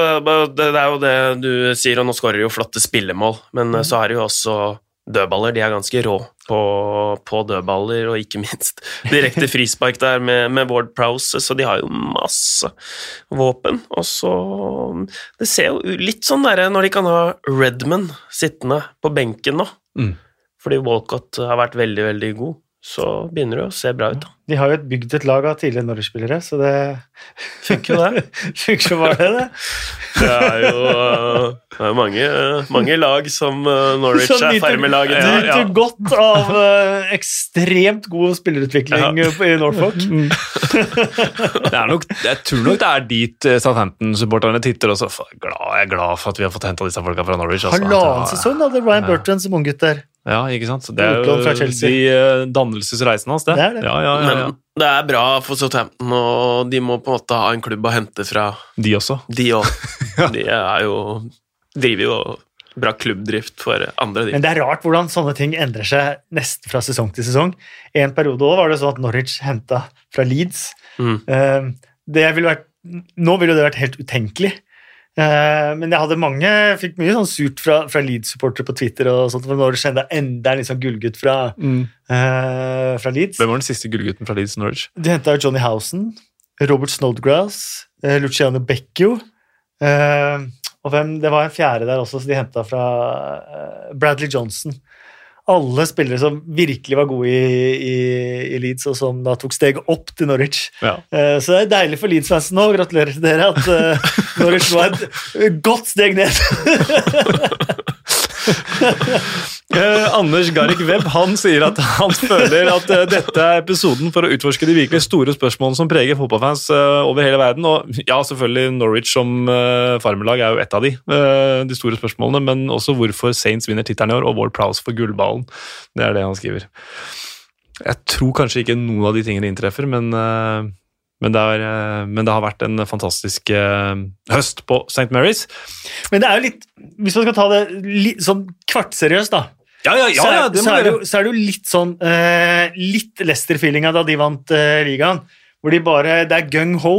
det, er jo det du sier, og nå skårer jo flotte spillemål, men eh, så er det jo også dødballer. De er ganske rå på, på dødballer, og ikke minst direkte frispark der med, med Ward Prowse, så de har jo masse våpen. Og så Det ser jo litt sånn derre når de kan ha Redman sittende på benken nå, Mm. fordi Walcott har vært veldig, veldig god, så begynner det å se bra ut, da. De har jo et bygd et lag av tidligere Norwich-spillere, så det Funker jo det. *laughs* funker så bare det. Det er jo øh, det er mange, mange lag som øh, Norwich Som er nyter- farmerlaget Ja, ja. nyter godt av uh, ekstremt god spillerutvikling ja. i Norfolk. det er nok, Jeg tror nok det er dit eh, Southampton-supporterne titter også. Jeg er glad for at vi har fått henta disse folka fra Norwich. Altså. Halvannen det- sesong hadde Ryan Burton som unggutt der. Ja, ikke sant? Så det er jo de eh, dannelsesreisene hans, det. Det er det. Ja, ja, ja, ja. Men det er bra for Southampton, og de må på en måte ha en klubb å hente fra, De også. de òg. *laughs* De er jo driver jo bra klubbdrift for andre, de. Men det er rart hvordan sånne ting endrer seg nesten fra sesong til sesong. En periode også var det sånn at Norwich henta fra Leeds. Mm. Eh, Det ville vært, nå ville det vært helt utenkelig. Eh, Men jeg hadde mange, fikk mye sånn surt fra, fra Leeds-supportere på Twitter. og sånt, for Norwich enda enda en sånn gullgutt fra, eh, fra Leeds. Hvem var den siste gullgutten fra Leeds Norwich? De henta Johnny Housen, Robert Snodgrass, uh, Luciano Becchio. uh, og hvem, det var en fjerde der også, så de henta fra Bradley Johnson. Alle spillere som virkelig var gode i, i, i Leeds, og som da tok steget opp til Norwich. Ja. Eh, så det er deilig for Leeds-fansen nå. Gratulerer til dere at uh, *laughs* Norwich var et godt steg ned. *laughs* *laughs* Eh, Anders Garrick Webb han sier at han føler at eh, dette er episoden for å utforske de virkelig store spørsmålene som preger fotballfans eh, over hele verden. Og ja, selvfølgelig Norwich som uh, farmerlag er jo ett av de, eh, de store spørsmålene, men også hvorfor Saints vinner tittelen i år, og Ward Prowse for gullballen. Det er det han skriver. Jeg tror kanskje ikke noen av de tingene inntreffer, men, eh, men, det, er, eh, men det har vært en fantastisk eh, høst på St. Mary's. Men det er jo litt Hvis man skal ta det litt sånn kvartseriøst, da. Ja, ja, så, er, så, er det jo, så er det jo litt sånn eh, Litt Leicester-feelinga da de vant eh, ligaen. Hvor de bare Det er gung ho,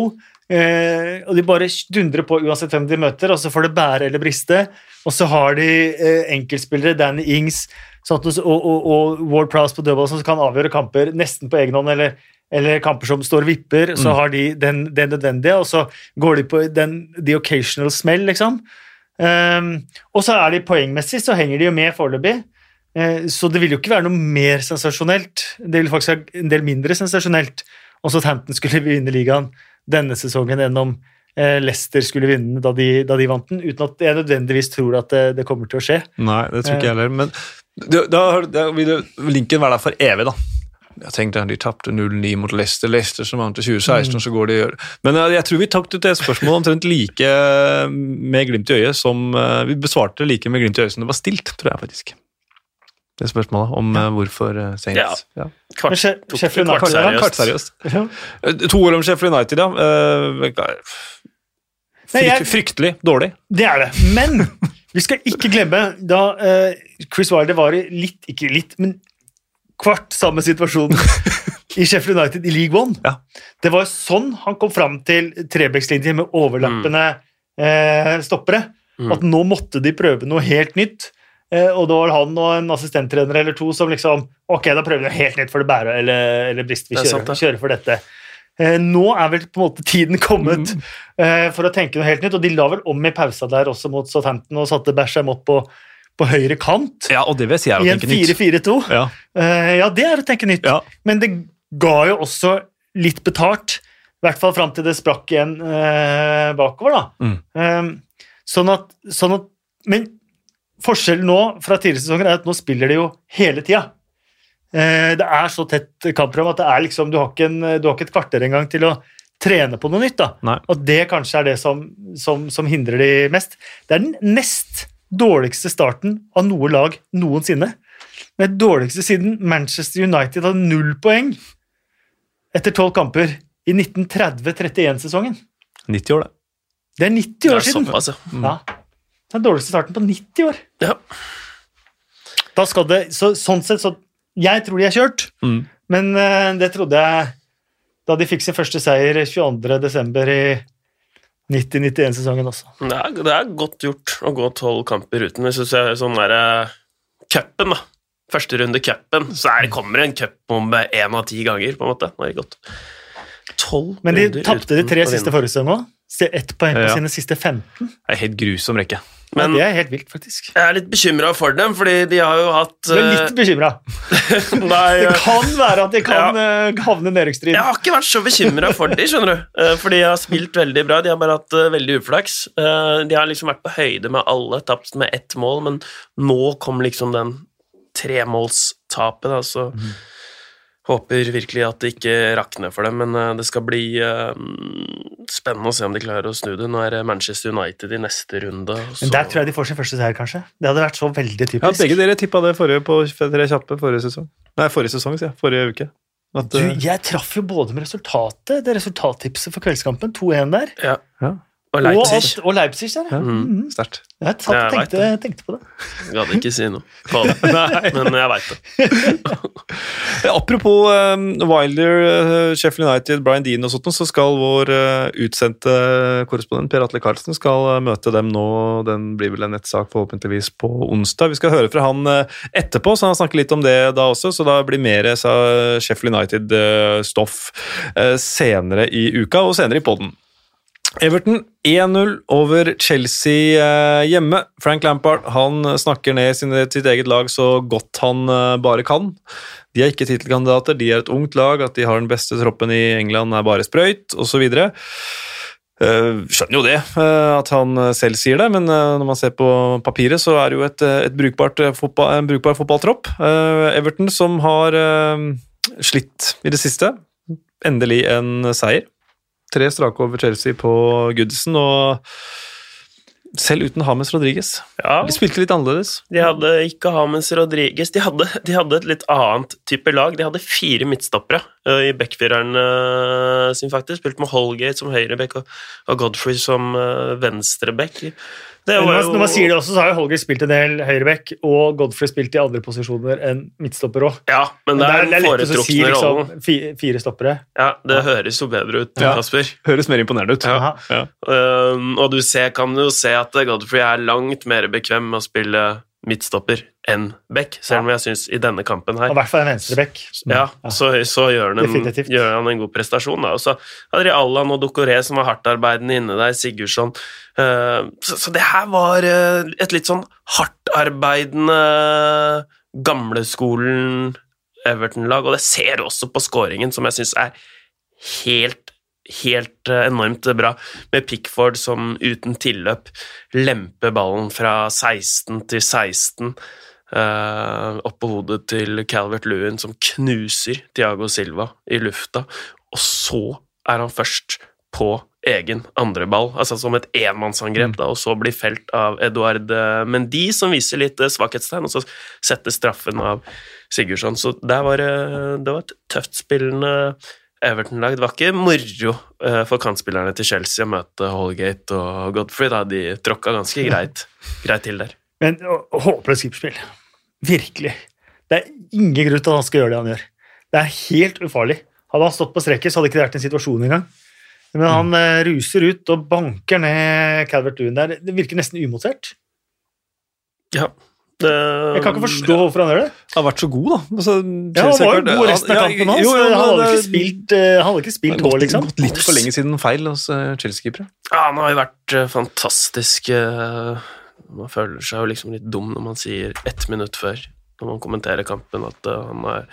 eh, og de bare dundrer på uansett hvem de møter, og så får det bære eller briste. Og så har de eh, enkeltspillere, Danny Ings sånn og, og, og Ward Prowse på dødball som kan avgjøre kamper nesten på egen hånd, eller, eller kamper som står vipper. Så Mm. har de den, den nødvendige, og så går de på den, the occasional smell, liksom. Um, og så er de poengmessig, så henger de jo med foreløpig. Uh, Så det vil jo ikke være noe mer sensasjonelt. Det vil faktisk være en del mindre sensasjonelt om Southampton skulle *laughs* vinne ligaen denne sesongen enn om uh, Leicester skulle vinne da de, da de vant den, uten at jeg nødvendigvis tror at det, det kommer til å skje. Nei, det tror ikke jeg heller. Men da, da, da vil linken være der for evig, da. Jeg tenkte De tapte 0-9 mot Leicester. Leicester som vant i 2016, mm. så går de og gjør. Men eh, jeg tror vi tok det spørsmålet omtrent like eh, med glimt i øyet som eh, Vi besvarte det like med glimt i øyet som det var stilt, tror jeg faktisk. det spørsmålet om ja. hvorfor Saints. Ja. Kvart, Men tok Sheffield United, Ja. Kvartseriøst. Ja. To ord om Sheffield United, ja. Eh, Frykt, fryktelig dårlig. Det er det. Men vi skal ikke glemme da Chris Wilder var i litt, ikke litt, men kvart samme situasjon *laughs* i Sheffield United i League One. Ja. Det var sånn han kom fram til Trebekslinjen med overlappende eh, stoppere. Mm. At nå måtte de prøve noe helt nytt. Eh, og da var han og en assistenttrener eller to som liksom Ok, da prøver vi noe helt nytt for det bærer eller, eller brist. Vi er kjører, sant, ja. kjører for dette. Eh, nå er vel på en måte tiden kommet Mm. eh, for å tenke noe helt nytt. Og de la vel om i pausa der også mot Southampton og satte Basham opp på, på høyre kant Ja, og det vil si er å i en tenke nytt. 4-4-2. Ja. Eh, ja, det er å tenke nytt. Ja. Men det ga jo også litt betalt. I hvert fall fram til det sprakk igjen eh, bakover, da. Mm. Eh, sånn, at, sånn at Men forskjellen nå fra tidligere sesonger er at nå spiller de jo hele tida. Eh, det er så tett kampprogram at det er liksom, du, har ikke en, du har ikke et kvarter engang til å trene på noe nytt. da. Nei. Og det kanskje er det som, som, som hindrer de mest. Det er den nest dårligste starten av noe lag noensinne. Den dårligste siden Manchester United hadde null poeng etter tolv kamper i 1930-31-sesongen. 90 år, det. Det er 90 Det år er siden! såpass, ja. Ja. Den dårligste starten på 90 år. ja. Da skal det, så, sånn sett, så Jeg tror de er kjørt, Mm. men uh, det trodde jeg da de fikk sin første seier 22.12. i 90-91-sesongen også. Det er, det er godt gjort å gå tolv kamper uten. Hvis du ser sånn derre Cupen, da. Første runde cupen, så er, kommer en cupbombe én av ti ganger, på en måte. Det er godt. Tolv Men de tapte de tre siste forrige sesong òg. Ett poeng på Ja. sine siste 15. Det er helt grusom rekke. Men det er helt vilt, faktisk. jeg er litt bekymra for dem, fordi de har jo hatt Du er litt bekymra. eh, *laughs* Det kan være at de kan ja. havne i nedrykksstrid. Jeg har ikke vært så bekymra for dem, skjønner du. Eh, Fordi de har spilt veldig bra. De har bare hatt eh, veldig uflaks. Eh, De har liksom vært på høyde med alle, tapt med ett mål, men nå kom liksom den tremålstapet, da, så håper virkelig at det ikke rakner for dem, men eh, det skal bli uh, spennende å se om de klarer å snu det. Nå er det Manchester United i neste runde. Så... Men der tror jeg de får sin første seier, kanskje. Det hadde vært så veldig Ja, typisk. begge dere tippa det forrige på tre kjappe forrige sesong. Nei, forrige sesong, sier jeg. Forrige uke. At, Du, eh, jeg traff jo både med resultatet, det resultattipset for kveldskampen, 2-1 der, Ja. Ja. Og Leipzig. Og, og Leipzig der. Ja. Mm. Mhm. Sterkt. Jeg tatt, Jeg tenkte, tenkte på det. Jeg Gadd ikke si noe på det, *laughs* men jeg veit det. *laughs* Apropos um, Wilder, uh, Sheffield United, Brian Dean og sånt, så skal vår uh, utsendte korrespondent Per Atle Karlsen skal uh, møte dem nå. Den blir vel en nettsak forhåpentligvis på onsdag. Vi skal høre fra han eh, etterpå, så han snakker litt om det da også. Så da blir mer sa Sheffield United-stoff senere i uka og senere i poden. Everton 1-0 over Chelsea eh, hjemme. Frank Lampard han snakker ned sitt eget lag så godt han eh, bare kan. De er ikke tittelkandidater, de er et ungt lag, at de har den beste troppen i England er bare sprøyt, osv. Uh, skjønner jo det, eh, at han eh, selv sier det, men eh, når man ser på papiret, så er det jo et, eh, et brukbart, eh, fotball, en brukbar fotballtropp. Eh, Everton som har eh, slitt i det siste. Endelig en seier. Tre strake over Chelsea på Goodison, og selv uten Hames Rodriguez. Ja, De spilte litt annerledes. De hadde ikke Hames Rodriguez. De hadde, de hadde et litt annet type lag. De hadde fire midtstoppere i backfireren eh, sin, faktisk. Spilt med Holgate som høyreback og, og Godfrey som uh, venstreback. Det Men var når, jo når man sier det også, så har jo Holger spilt en del høyreback, og Godfrey spilt i andre posisjoner enn midtstopper òg. Ja, men det er den lett å si foretrukne liksom, rollen. fire stoppere. Ja, det høres jo bedre ut, Ja. Kasper. Høres mer imponerende ut. Ja. Ja. Um, og du ser, kan jo se at Godfrey er langt mer bekvem med å spille midtstopper enn back, selv om jeg syns i denne kampen her I hvert fall en venstreback. Ja, så, så gjør, han en, gjør han en god prestasjon. Da. Og så hadde de Allan og Dokoré som var hardtarbeidende inne der, Sigurdsson. uh, så, så det her var uh, et litt sånn hardtarbeidende gamleskolen Everton-lag, og det ser også på skåringen, som jeg syns er helt Helt eh, enormt bra, med Pickford som uten tilløp lemper ballen fra 16 til 16 eh, opp på hodet til Calvert Lewin, som knuser Tiago Silva i lufta, og så er han først på egen andreball, altså som et enmannsangrep, da, og så blir felt av Eduard eh, Mendy, som viser litt eh, svakhetstegn, og så setter straffen av Sigurdsson. Så var det, var et tøft spillende Everton-lag. Det var ikke moro eh, for kantspillerne til Chelsea å møte Holgate og Godfrey. Da. De tråkka ganske greit, *laughs* greit til der. Men håpløst skipspill. Virkelig. Det er ingen grunn til at han skal gjøre det han gjør. Det er helt ufarlig. Hadde han stått på streket, så hadde det ikke vært en situasjon engang. Men han mm. ruser ut og banker ned Calvert Lewin der. Det virker nesten umotert. Ja. Det, jeg kan ikke forstå hvorfor han gjør det. Han har vært så god, da. Altså, ja, Han var jo god resten av kampen hans. han hadde ikke spilt, han hadde ikke spilt gått, liksom. Gått litt for lenge siden feil hos uh, Chelsea-keepere. Ja, han har jo vært fantastisk Man føler seg jo liksom litt dum når man sier ett minutt før, når man kommenterer kampen, at han har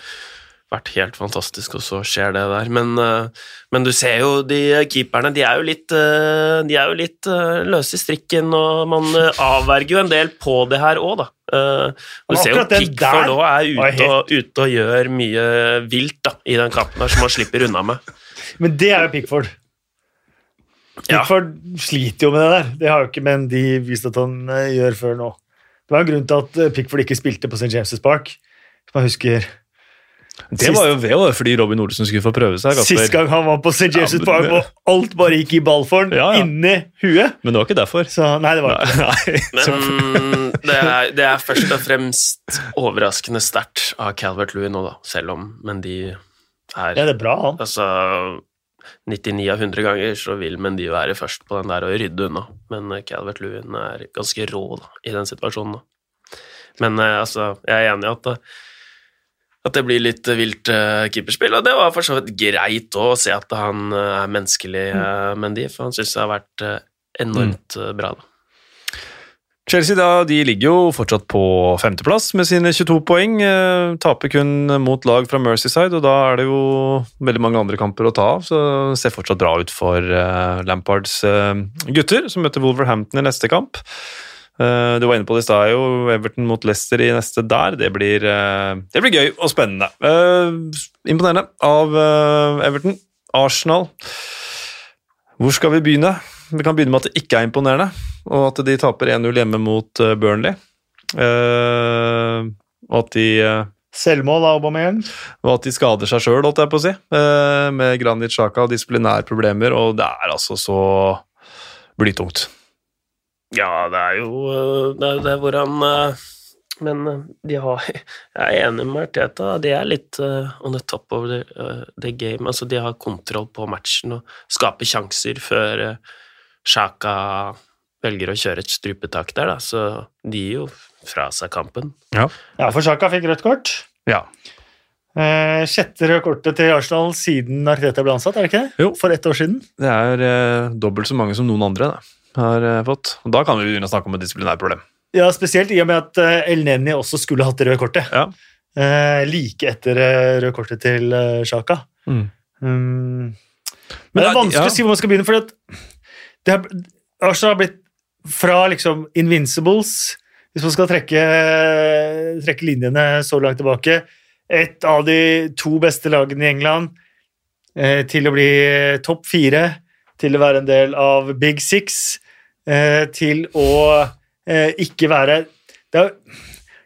vært helt fantastisk, og så skjer det der. Men, eh, men, du ser jo de keeperne, de er jo litt, eh, de er jo litt eh, løse i strikken, og man avverger jo en del på det her òg, da. Du ser jo Pickford òg er ute og, ute og, gjør mye vilt da, i den kampen her, som han slipper unna med. Men det er jo Pickford. Pickford ja. sliter jo med det der. Det har jo ikke men de vist at han gjør før nå. Det var en grunn til at Pickford ikke spilte på St. James' Park, som jeg husker det var jo ved fordi Robin Olsen skulle få prøve seg. Sist gang han var på St. James' ja, Park og alt bare gikk i ball for ham, ja, ja. inni huet. Men det var ikke derfor. Så, nei, det var ikke nei. Men *laughs* det er, det er, først og fremst overraskende sterkt av Calvert Louis nå, da. Selv om Men de er Ja, det er bra, han. Altså 99 av 100 ganger så vil Mendy være først på den der og rydde unna. Men Calvert Lewin er ganske rå da, i den situasjonen. Da. Men eh, altså, jeg er enig i at at det blir litt vilt uh, keeperspill. Og det var for så vidt greit å se at han uh, er menneskelig, uh, Mendy, for han syns det har vært enormt mm. bra. da. Chelsea da, de ligger jo fortsatt på femteplass med sine 22 poeng. taper kun mot lag fra Mercyside, og da er det jo veldig mange andre kamper å ta av. Så det ser fortsatt bra ut for Lampards gutter, som møter Wolverhampton i neste kamp. Eh, du var inne på det i stad. Everton mot Leicester i neste der. Det blir, eh, det blir gøy og spennende. Uh, imponerende av Everton. Arsenal. Hvor skal vi begynne? Vi kan begynne med at det ikke er imponerende, og at de taper 1-0 hjemme mot Burnley. og at de Selvmål av Aubameyang. Og at de skader seg sjøl, holdt jeg på å si. med Granit Sjaka og disiplinærproblemer, og det er altså så blytungt. Ja, det er jo eh, Det er, det er hvor han eh, Men eh, de har *laughs* Jeg er enig med Arteta. De er litt on the top of the, the, game. Altså, de har kontroll på matchen og skaper sjanser før Sjaka velger å kjøre et strupetak der, da. Så de gir jo fra seg kampen. Ja, ja for Sjaka fikk rødt kort. Ja. Eh, sjette røde kortet til Arsenal siden Arteta ble ansatt, er det ikke det? Jo. For ett år siden. Det er eh, dobbelt så mange som noen andre. Da har uh, fått. Og da kan vi begynne å snakke om et disiplinærproblem. Ja, spesielt i og med at uh, El Neni også skulle hatt det røde kortet. Ja. Eh, like etter uh, røde kortet til Sjaka. Mm. Um, men, det er vanskelig ja. å si hvor man skal begynne, for det har, Arsenal har blitt fra liksom Invincibles, hvis man skal trekke, trekke linjene så langt tilbake, et av de to beste lagene i England, til å bli topp fire til å være en del av Big Six, eh, til å eh, ikke være det har,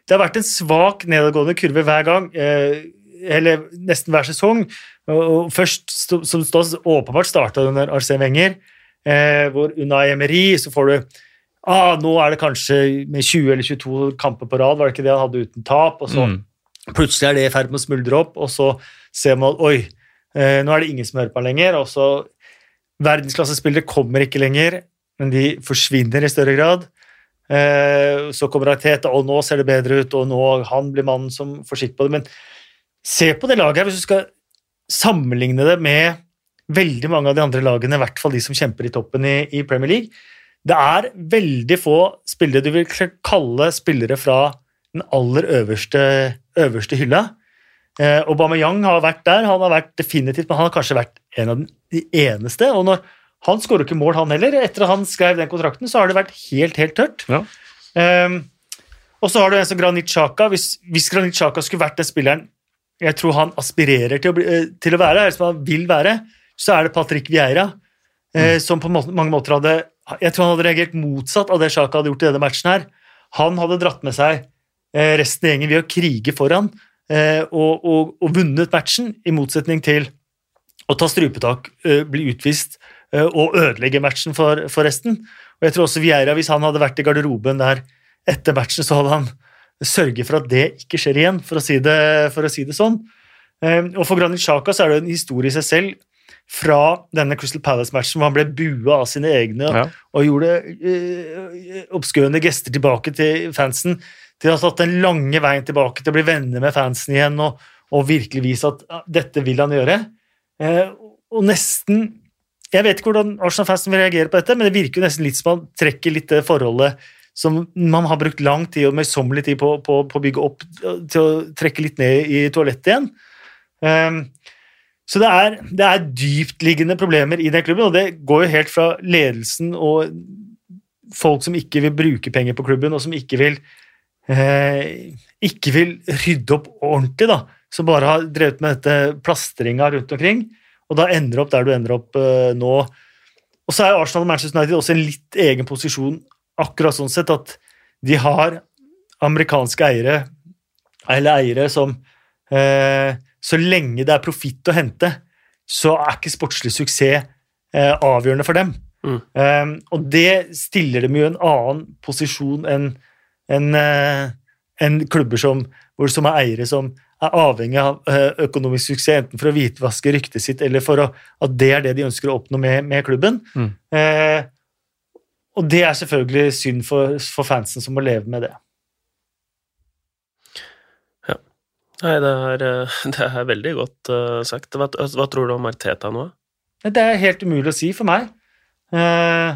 det har, vært en svak nedadgående kurve hver gang, eh, eller nesten hver sesong. Og først, som stod, åpenbart starta under Arsène Wenger, hvor Unai Emery så får du ah, Nå er det kanskje med 20 eller 22 kamper på rad, var det ikke det han hadde uten tap? og så mm. Plutselig er det i ferd med å smuldre opp, og så ser man oi, nå er det ingen som hører på lenger. og så Verdensklassespillere kommer ikke lenger, men de forsvinner i større grad. Eh, så kommer Arteta, og nå ser det bedre ut, og nå han blir mannen som får skikk på det. Men se på det laget her, hvis du skal sammenligne det med veldig mange av de andre lagene, i hvert fall de som kjemper i toppen i, i Premier League. Det er veldig få spillere du vil kalle spillere fra den aller øverste, øverste hylla. Eh, Aubameyang har vært der, han har vært definitivt, men han har kanskje vært en av de eneste. og når Han skårer ikke mål, han heller. Etter at han skrev den kontrakten, så har det vært helt, helt tørt. Ja. Um, og så har du en som Granit Xhaka. Hvis, hvis Granit Xhaka skulle vært den spilleren jeg tror han aspirerer til å, bli, eh, til å være, eller som han vil være, så er det Patrick Vieira. eh, som på må- mange måter hadde Jeg tror han hadde reagert motsatt av det Sjaka hadde gjort i denne matchen. her. Han hadde dratt med seg eh, resten av gjengen ved å krige foran eh, og, og, og vunnet matchen, i motsetning til å ta strupetak, eh, bli utvist eh, og ødelegge matchen for, for resten. Og jeg tror også Vieira, hvis han hadde vært i garderoben der etter matchen, så hadde han sørget for at det ikke skjer igjen, for å si det, for å si det sånn. Eh, Og for Granit Xhaka så er det en historie i seg selv fra denne Crystal Palace-matchen hvor han ble bua av sine egne Ja. og gjorde eh, oppskøende gester tilbake til fansen, til å ha tatt den lange veien tilbake til å bli venner med fansen igjen og, og virkelig vise at ja, dette vil han gjøre. Eh, og nesten Jeg vet ikke hvordan Arsenal-fansen vil reagere på dette, men det virker jo nesten litt som han trekker litt det forholdet som man har brukt lang tid og møysommelig tid på, på, på å bygge opp, til å trekke litt ned i toalettet igjen. Um, så det er, det er dyptliggende problemer i den klubben, og det går jo helt fra ledelsen og folk som ikke vil bruke penger på klubben, og som ikke vil, eh, ikke vil rydde opp ordentlig, da, som bare har drevet med dette plastringa rundt omkring, og da ender opp der du ender opp uh, nå. Og så er Arsenal og Manchester United også en litt egen posisjon, akkurat sånn sett at de har amerikanske eiere, eller eiere som uh, så lenge det er profitt å hente, så er ikke sportslig suksess uh, avgjørende for dem. Mm. Um, og det stiller dem jo i en annen posisjon enn en, enn klubber som, hvor, som er eiere som er avhengig av eh, økonomisk suksess, enten for å hvitvaske ryktet sitt, eller for å, at det er det de ønsker å oppnå med, med klubben. Mm. Eh, og det er selvfølgelig synd for, for fansen som må leve med det. Nei, det er, eh, *laughs* det er veldig godt uh, sagt. Hva, hva tror du om Arteta nå? Det er helt umulig å si for meg. Eh,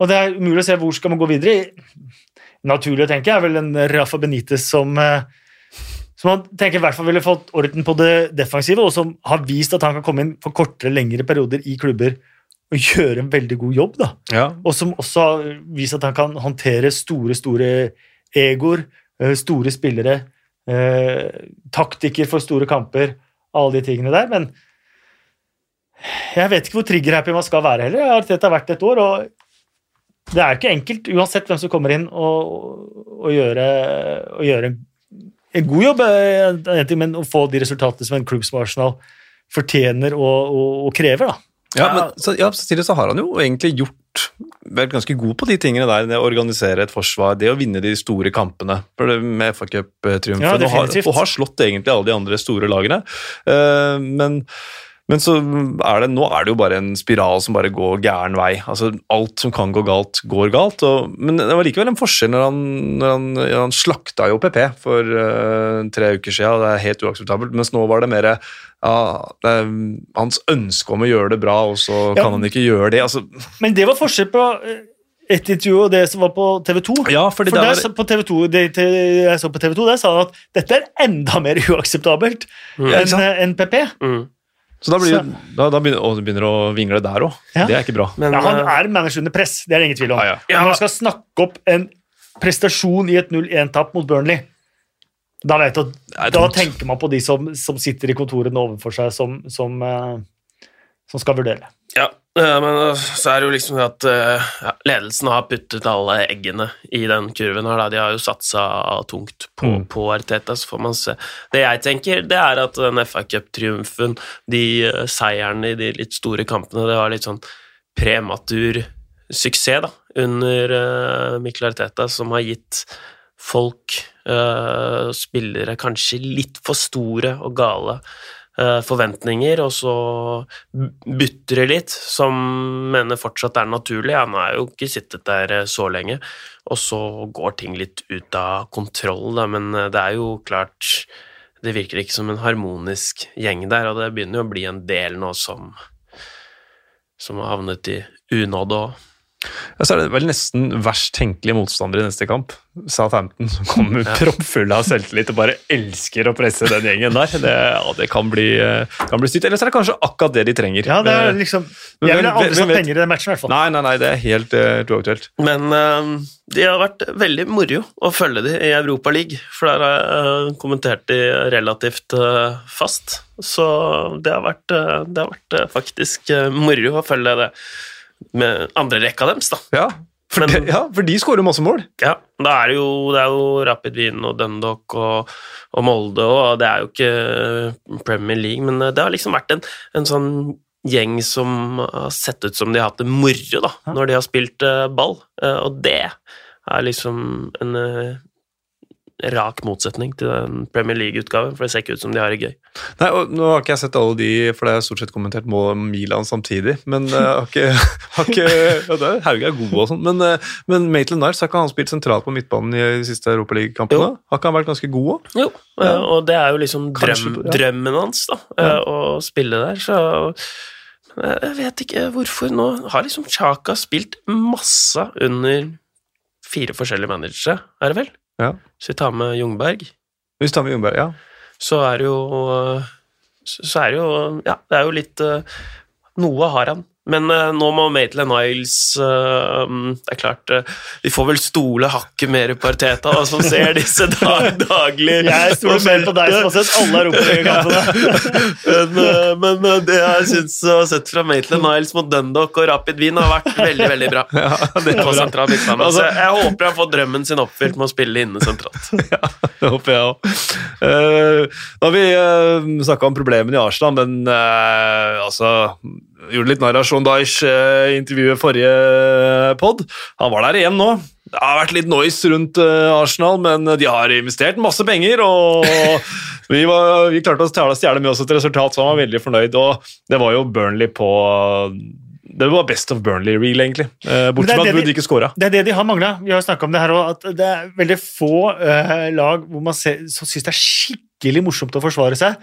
og det er umulig å se hvor skal man gå videre. Naturlig å tenke er vel en Rafa Benitez som eh, som man tenker i hvert fall ville fått orden på det defensive, og som har vist at han kan komme inn for kortere, lengre perioder i klubber og gjøre en veldig god jobb. da. Ja. Og som også har vist at han kan håndtere store, store egoer, eh, store spillere, eh, taktiker for store kamper, alle de tingene der. Men jeg vet ikke hvor trigger-happy man skal være heller. Jeg har Arteta vært et år, og det er ikke enkelt, uansett hvem som kommer inn og gjøre, og gjøre en, en god jobb, eh, men å få de resultatene som en klubb som Arsenal fortjener og, og, og krever. da. Ja, men så, ja, samtidig så har han jo egentlig gjort vært ganske god på de tingene der. Det å organisere et forsvar, det å vinne de store kampene med FA Cup-triumfen. Ja, og, har- og har slått egentlig alle de andre store lagene. Uh, men, men så er det, nå er det jo bare en spiral som bare går gæren vei. Altså, alt som kan gå galt, går galt. Og, men det var likevel en forskjell når han, når han, ja, han slakta jo PP for uh, tre uker siden, og det er helt uakseptabelt. Mens nå var det mer ja, det er hans ønske om å gjøre det bra, og så Ja. kan han ikke gjøre det. Altså, Men det var forskjell på eh, intervju og det som var på TV 2. ja, fordi For det der, var, så på TV 2, det, jeg så på TV 2, der sa han at dette er enda mer uakseptabelt Mm. Enn sant? enn PP. Mm. Så da, blir, da, da begynner, og begynner å vingle der òg. Ja. Det er ikke bra. Men Ja, han eh, er manager under press, det er det ingen tvil om. Ja, ja. Ja. Men man skal snakke opp en prestasjon i et 0-1-tap mot Burnley. Da, vet du, da tenker man på de som, som sitter i kontorene overfor seg, som, som, eh, som skal vurdere. Ja, men eh, så er det jo liksom det at eh, ja, ledelsen har puttet alle eggene i den kurven her. Da. De har jo satsa tungt på, Mm. på Arteta, så får man se. Det jeg tenker, det er at den FA Cup-triumfen, de eh, seierne i de litt store kampene, det var litt sånn prematur suksess da, under uh, Mikkel Arteta, som har gitt folk, uh, spillere, kanskje litt for store og gale forventninger, og så butter det litt, som mener fortsatt er naturlig. Han har jo ikke sittet der eh, så lenge, og så går ting litt ut av kontroll, da, men eh, det er jo klart Det virker ikke som en harmonisk gjeng der, og det begynner jo å bli en del nå som som har havnet i unåde òg. Ja, så er det vel nesten verst tenkelige motstander i neste kamp. Southampton som kommer proppfulle av selvtillit og bare elsker å presse den gjengen der. Det, ja, det kan bli, eh, kan bli stygt. Eller så er det kanskje akkurat det de trenger. Ja, det er Eh, liksom Men Jeg ville aldri satt penger i den matchen, i hvert fall. Nei, nei, nei, det er helt uh, uaktuelt. Men uh, de har vært veldig moro å følge de i Europa League, for der har jeg eh, kommentert de relativt uh, fast. Så det har vært, eh, det har vært eh, faktisk uh, moro å følge det med andre rekka deres, da. Ja, for, Men- de, ja, for de skårer masse mål. Ja, da er det jo, det er jo Rapid Wien og Dundalk og, og Molde, og det er jo ikke Premier League, men det har liksom vært en, en sånn gjeng som har sett ut som de har hatt det moro da, når de har spilt eh, ball, Eh, og det er liksom en eh, rak motsetning til den Premier League-utgaven, for det ser ikke ut som de har det gøy. Nei, og Nå har ikke jeg sett alle de, for det er stort sett kommentert mål Milan samtidig. Men uh, har ikke, *laughs* har ikke ja, det Hauge er god og sånn. Men, uh, men Maitland Niles har ikke han spilt sentralt på midtbanen i de siste Europaliga-kampene? Har ikke han vært ganske god òg? Jo, eh, og det er jo liksom Kanskje drøm, ja. drømmen hans, da, eh, å spille der, så jeg vet ikke hvorfor nå har liksom Chaka spilt masse under fire forskjellige managere, er det vel? Ja. Så vi tar med Jungberg, Hvis tar med Jungberg, ja. så er det jo Så så er det jo Ja, det er jo litt eh, Noe har han. Men uh, nå må Maitland Niles eh, Det er klart uh, Vi får vel stole hakket mer på Arteta, da, som ser disse *laughs* dag, daglig Jeg stoler mer på deg som har sett alle Europaliga-kampene. *laughs* men, men det jeg syns å ha sett fra Maitland Niles mot Dundalk og Rapid Wien, har vært veldig veldig bra. *laughs* ja det er bra. Altså- jeg håper han får drømmen sin oppfylt med å spille inne sentralt. Ja, det håper jeg òg. da har vi uh, snakka om problemene i Arsenal, men altså Gjorde litt narr av Sean Dyche eh, i intervjuet forrige pod. Han var der igjen nå. Det har vært litt noise rundt eh, Arsenal, men de har investert masse penger. og *laughs* Vi, var, vi klarte å stjele, med oss et resultat, så han var veldig fornøyd. Og det var jo Burnley på Det var best of Burnley-reel, egentlig. Eh, Bortsett fra at de- Wood ikke scora. Det er det de har mangla. Vi har snakka om det her òg, at det er veldig få uh, lag hvor man ser, som syns det er skikkelig morsomt å forsvare seg,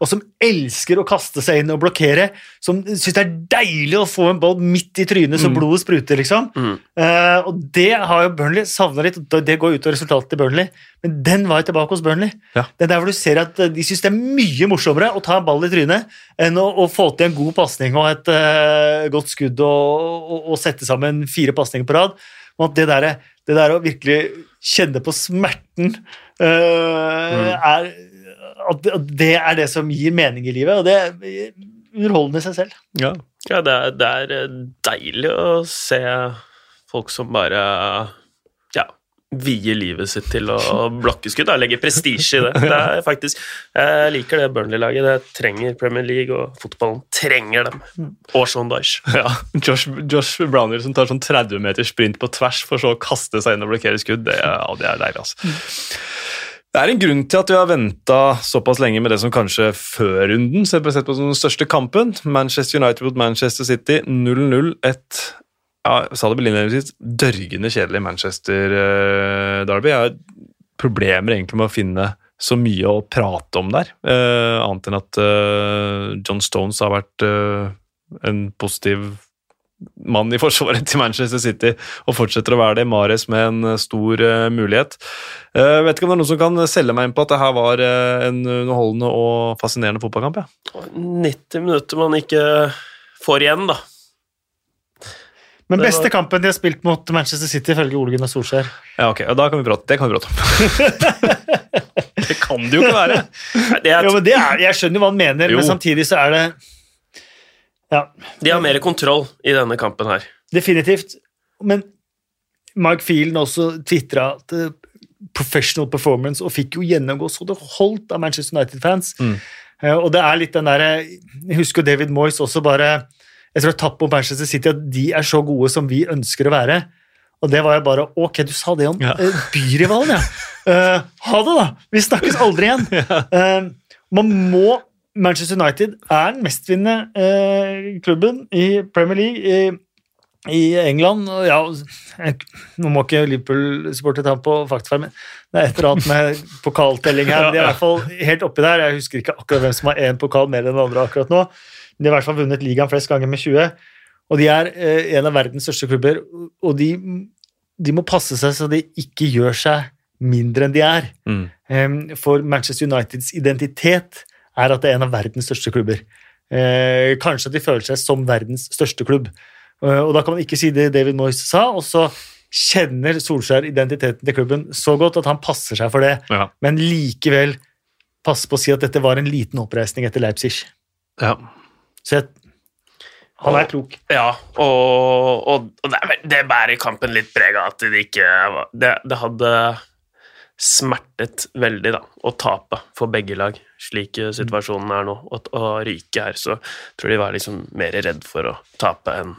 og som elsker å kaste seg inn og blokkere, som syns det er deilig å få en ball midt i trynet så Mm. blodet spruter, liksom. Mm. Uh, og det har jo Burnley savna litt, og det går ut av resultatet til Burnley, men den var jo tilbake hos Burnley. Ja. Det er der hvor du ser at eh, de syns det er mye morsommere å ta en ball i trynet enn å, å få til en god pasning og et uh, godt skudd og, og, og sette sammen fire pasninger på rad. Og at det der, det der å virkelig kjenne på smerten eh, er at det- er det som gir mening i livet, og det er underholdende i seg selv. Ja. Ja, det er, det er eh, deilig å se folk som bare ja, vier livet sitt til å *laughs* blokke skudd. da, Legge prestisje i det. det er faktisk, jeg liker det Burnley-laget. Det trenger Premier League, og fotballen trenger dem. Og Sean Dyche. *laughs* Ja, Josh, Josh Browner som tar sånn 30 meter sprint på tvers for så å kaste seg inn og blokkere skudd, det, er- ja, det er deilig. altså. Det er en grunn til at vi har venta såpass lenge med det som kanskje før runden så ble sett på som den største kampen. Manchester United mot Manchester City 0-0. Et ja, sa det vel dørgende kjedelig Manchester-derby. Jeg har problemer egentlig med å finne så mye å prate om der, eh, annet enn at eh, John Stones har vært eh, en positiv mann i forsvaret til Manchester City og fortsetter å være det. Mares med en eh, stor uh, mulighet. Uh, vet ikke om det er noen som kan selge meg inn på at det her var uh, en underholdende og fascinerende fotballkamp. Ja. 90 minutter man ikke får igjen, da. Men beste var- kampen de har spilt mot Manchester City, ifølge Ole Gunnar Solskjær. Ja, ok, da kan vi prate. Det kan vi prate om. *laughs* det kan det jo ikke være. Nei, Det er, Jo, men det er, jeg skjønner hva han mener, Jo. men samtidig så er det Ja, de har mer kontroll i denne kampen her. definitivt. Men Mike Fielden også tvitra at eh, professional performance, og fikk jo gjennomgå så det holdt av Manchester United-fans. Mm. Eh, og det er litt den derre Jeg husker jo David Moyes også bare Jeg tror jeg tatt på Manchester City at de er så gode som vi ønsker å være. Og det var jo bare Ok, du sa det om Ja. eh, byrivalen, ja. Uh, ha det, da! Vi snakkes aldri igjen. *laughs* Uh, man må Manchester United er den mestvinnende eh, klubben i Premier League i, i England. Ja, nå må ikke Liverpool-supporter ta på faktafeil, men det er et eller annet med pokaltelling her. *laughs* De er i hvert fall helt oppi der. Jeg husker ikke akkurat hvem som har én pokal mer enn den andre akkurat nå. De har i hvert fall vunnet ligaen flest ganger med 20. Og de er eh, en av verdens største klubber, og de, de må passe seg så de ikke gjør seg mindre enn de er. Mm. Um, For Manchester Uniteds identitet er at det er en av verdens største klubber. Eh, kanskje at de føler seg som verdens største klubb. Eh, og da kan man ikke si det David Moyes sa, og så kjenner Solskjær identiteten til klubben så godt at han passer seg for det, Ja. men likevel passer på å si at dette var en liten oppreisning etter Leipzig. ja. Så jeg, han er klok. Ja, og, og, og det, det bærer kampen litt preg av at det ikke det, det hadde smertet veldig da, å tape for begge lag, slik eh, situasjonen er nå. Og å ryke her, så tror de var liksom mer redd for å tape enn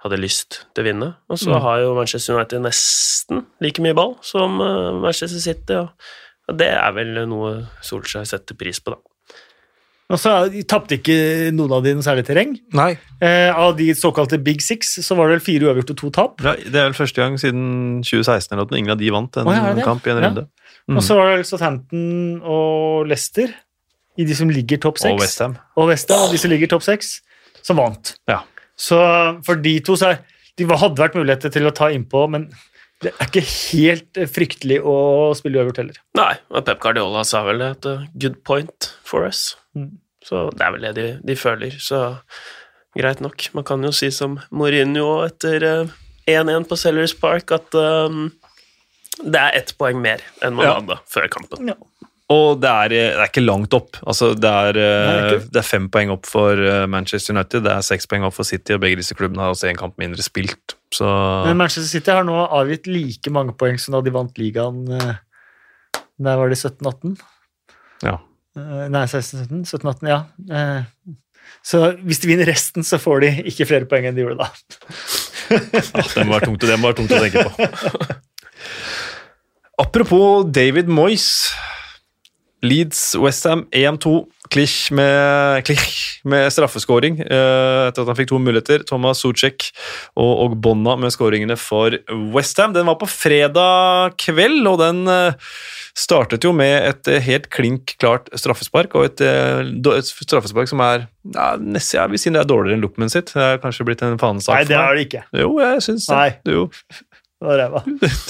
hadde lyst til å vinne. Og så Mm. har jo Manchester United nesten like mye ball som eh, Manchester City, og, og det er vel noe Solskjær setter pris på, da. Og så de tapte ikke noen av dine særlig terreng. Nei, Eh, av de såkalte Big Six så var det vel fire uavgjort og to tap. ja, det er vel første gang siden 2016 eller noe, ingen av de vant en ja, kamp i en Ja. runde. Mm. Og så var det Southampton og Leicester, i de som ligger topp Og seks. Westham. og Westham, og de som ligger topp seks, som vant. Ja. Så for de to så er, De hadde vært muligheter til å ta innpå, men det er ikke helt eh, fryktelig å spille uavgjort heller. Nei, og Pep Guardiola sa vel et uh, good point for us. Mm. Så det er vel det de, de føler, så greit nok. Man kan jo si som Mourinho etter uh, 1-1 på Sellers Park at um, det er ett poeng mer enn man Ja. hadde før kampen. Ja. Og det er, det er ikke langt opp. Altså, det, er, eh, Nei, det er fem poeng opp for eh, Manchester United, det er seks poeng opp for City, og begge disse klubbene har også én kamp mindre spilt. Så Men Manchester City har nå avgitt like mange poeng som da de vant ligaen eh, Der var det 17-18? ja. Eh, Nei, 16-17? 17-18, ja. Eh, Så hvis de vinner resten, så får de ikke flere poeng enn de gjorde da. *laughs* Ja, det må være tungt, det må være tungt å tenke på. *laughs* Apropos David Moyes. Leeds, Westham, 1-2. Klich med, med straffeskåring eh, etter at han fikk to muligheter. Thomas Sucek og, og Bonna med skåringene for Westham. Den var på fredag kveld, og den eh, startet jo med et eh, helt klink klart straffespark. Og et, eh, et straffespark som er ja, nesten, jeg vil si det er dårligere enn Lookman sitt. Det er kanskje blitt en fanesak Nei, det er det ikke. Jo, jeg syns det. Nei. Jo. Var ræva.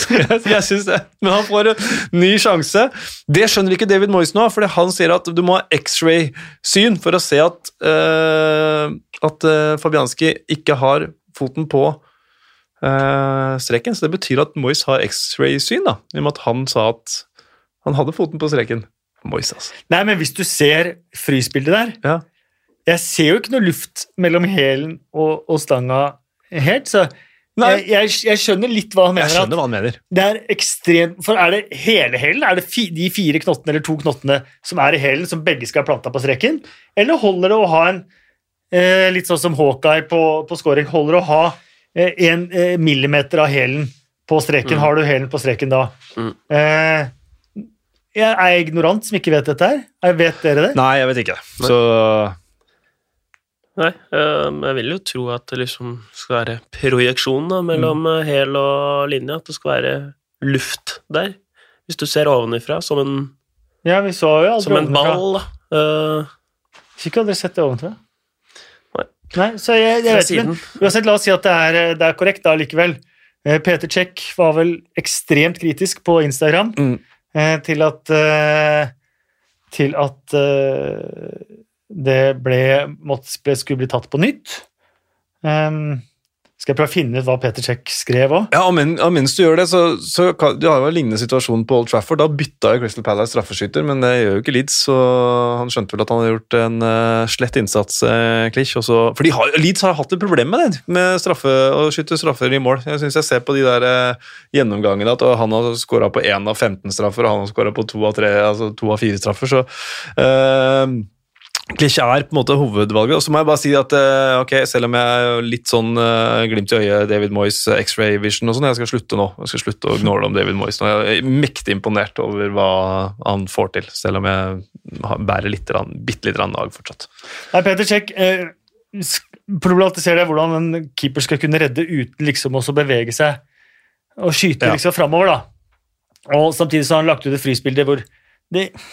*laughs* jeg syns det. Men han får en ny sjanse. Det skjønner ikke David Moyes nå, for han sier at du må ha X-ray-syn for å se at, uh, at uh, Fabianski ikke har foten på uh, streken. Så det betyr at Moyes har X-ray-syn, da, i og med at han sa at han hadde foten på streken. Moyes, altså. Nei, men hvis du ser frysbildet der Ja. Jeg ser jo ikke noe luft mellom hælen og, og stanga helt, så Nei. jeg, jeg, jeg skjønner litt hva han mener. Jeg skjønner hva han mener. det er ekstremt For er det hele hælen? Er det fi, de fire knottene eller to knottene som er i hælen, som begge skal ha planta på streken? Eller holder det å ha en eh, Litt sånn som Hawkeye på, på scoring. Holder det å ha eh, en eh, millimeter av hælen på streken? Mm. Har du hælen på streken da? Mm. Eh, jeg er ignorant som ikke vet dette her. Jeg vet dere det? Nei, jeg vet ikke. Så Nei, um, jeg vil jo tro at det liksom skal være projeksjon da, mellom mm. hæl og linje, at det skal være luft der. Hvis du ser ovenifra, som en, Ja, vi så jo aldri som en ball. da. Uh, Fikk aldri sett det ovenfra. Nei. Nei, så jeg, jeg vet ikke. Uansett, la oss si at det er, det er korrekt da likevel. Eh, Peter Check var vel ekstremt kritisk på Instagram Mm. eh, til at eh, til at eh, det ble, måtte, skulle bli tatt på nytt. Um, skal jeg prøve å finne ut hva Peter Check skrev òg? Ja, og, men, mens du gjør det, så, så Du har jo en lignende situasjon på Old Trafford. Da bytta jo Crystal Palace straffeskytter, men det gjør jo ikke Leeds. Så han skjønte vel at han hadde gjort en uh, slett innsats, uh, Klich. og For har, Leeds har hatt et problem med det, med straffe, å skyte straffer i mål. Jeg syns jeg ser på de der uh, gjennomgangene at han har skåra på én av 15 straffer, og han har skåra på to av, tre, altså to av fire straffer, så eh, Klich er på en måte hovedvalget. Og så må jeg bare si at eh, ok, selv om jeg er litt sånn eh, glimt i øyet David Moyes eh, X-ray vision og sånn, jeg skal slutte nå. Jeg skal slutte å gnåle om David Moyes nå. Jeg er mektig imponert over hva han får til, selv om jeg bærer litt, bitte lite rann nag fortsatt. Nei, Peter Check eh, problematiserer det hvordan en keeper skal kunne redde uten liksom også bevege seg og skyte Ja. liksom framover. da. Og samtidig så har han lagt ut et frysbilde hvor det er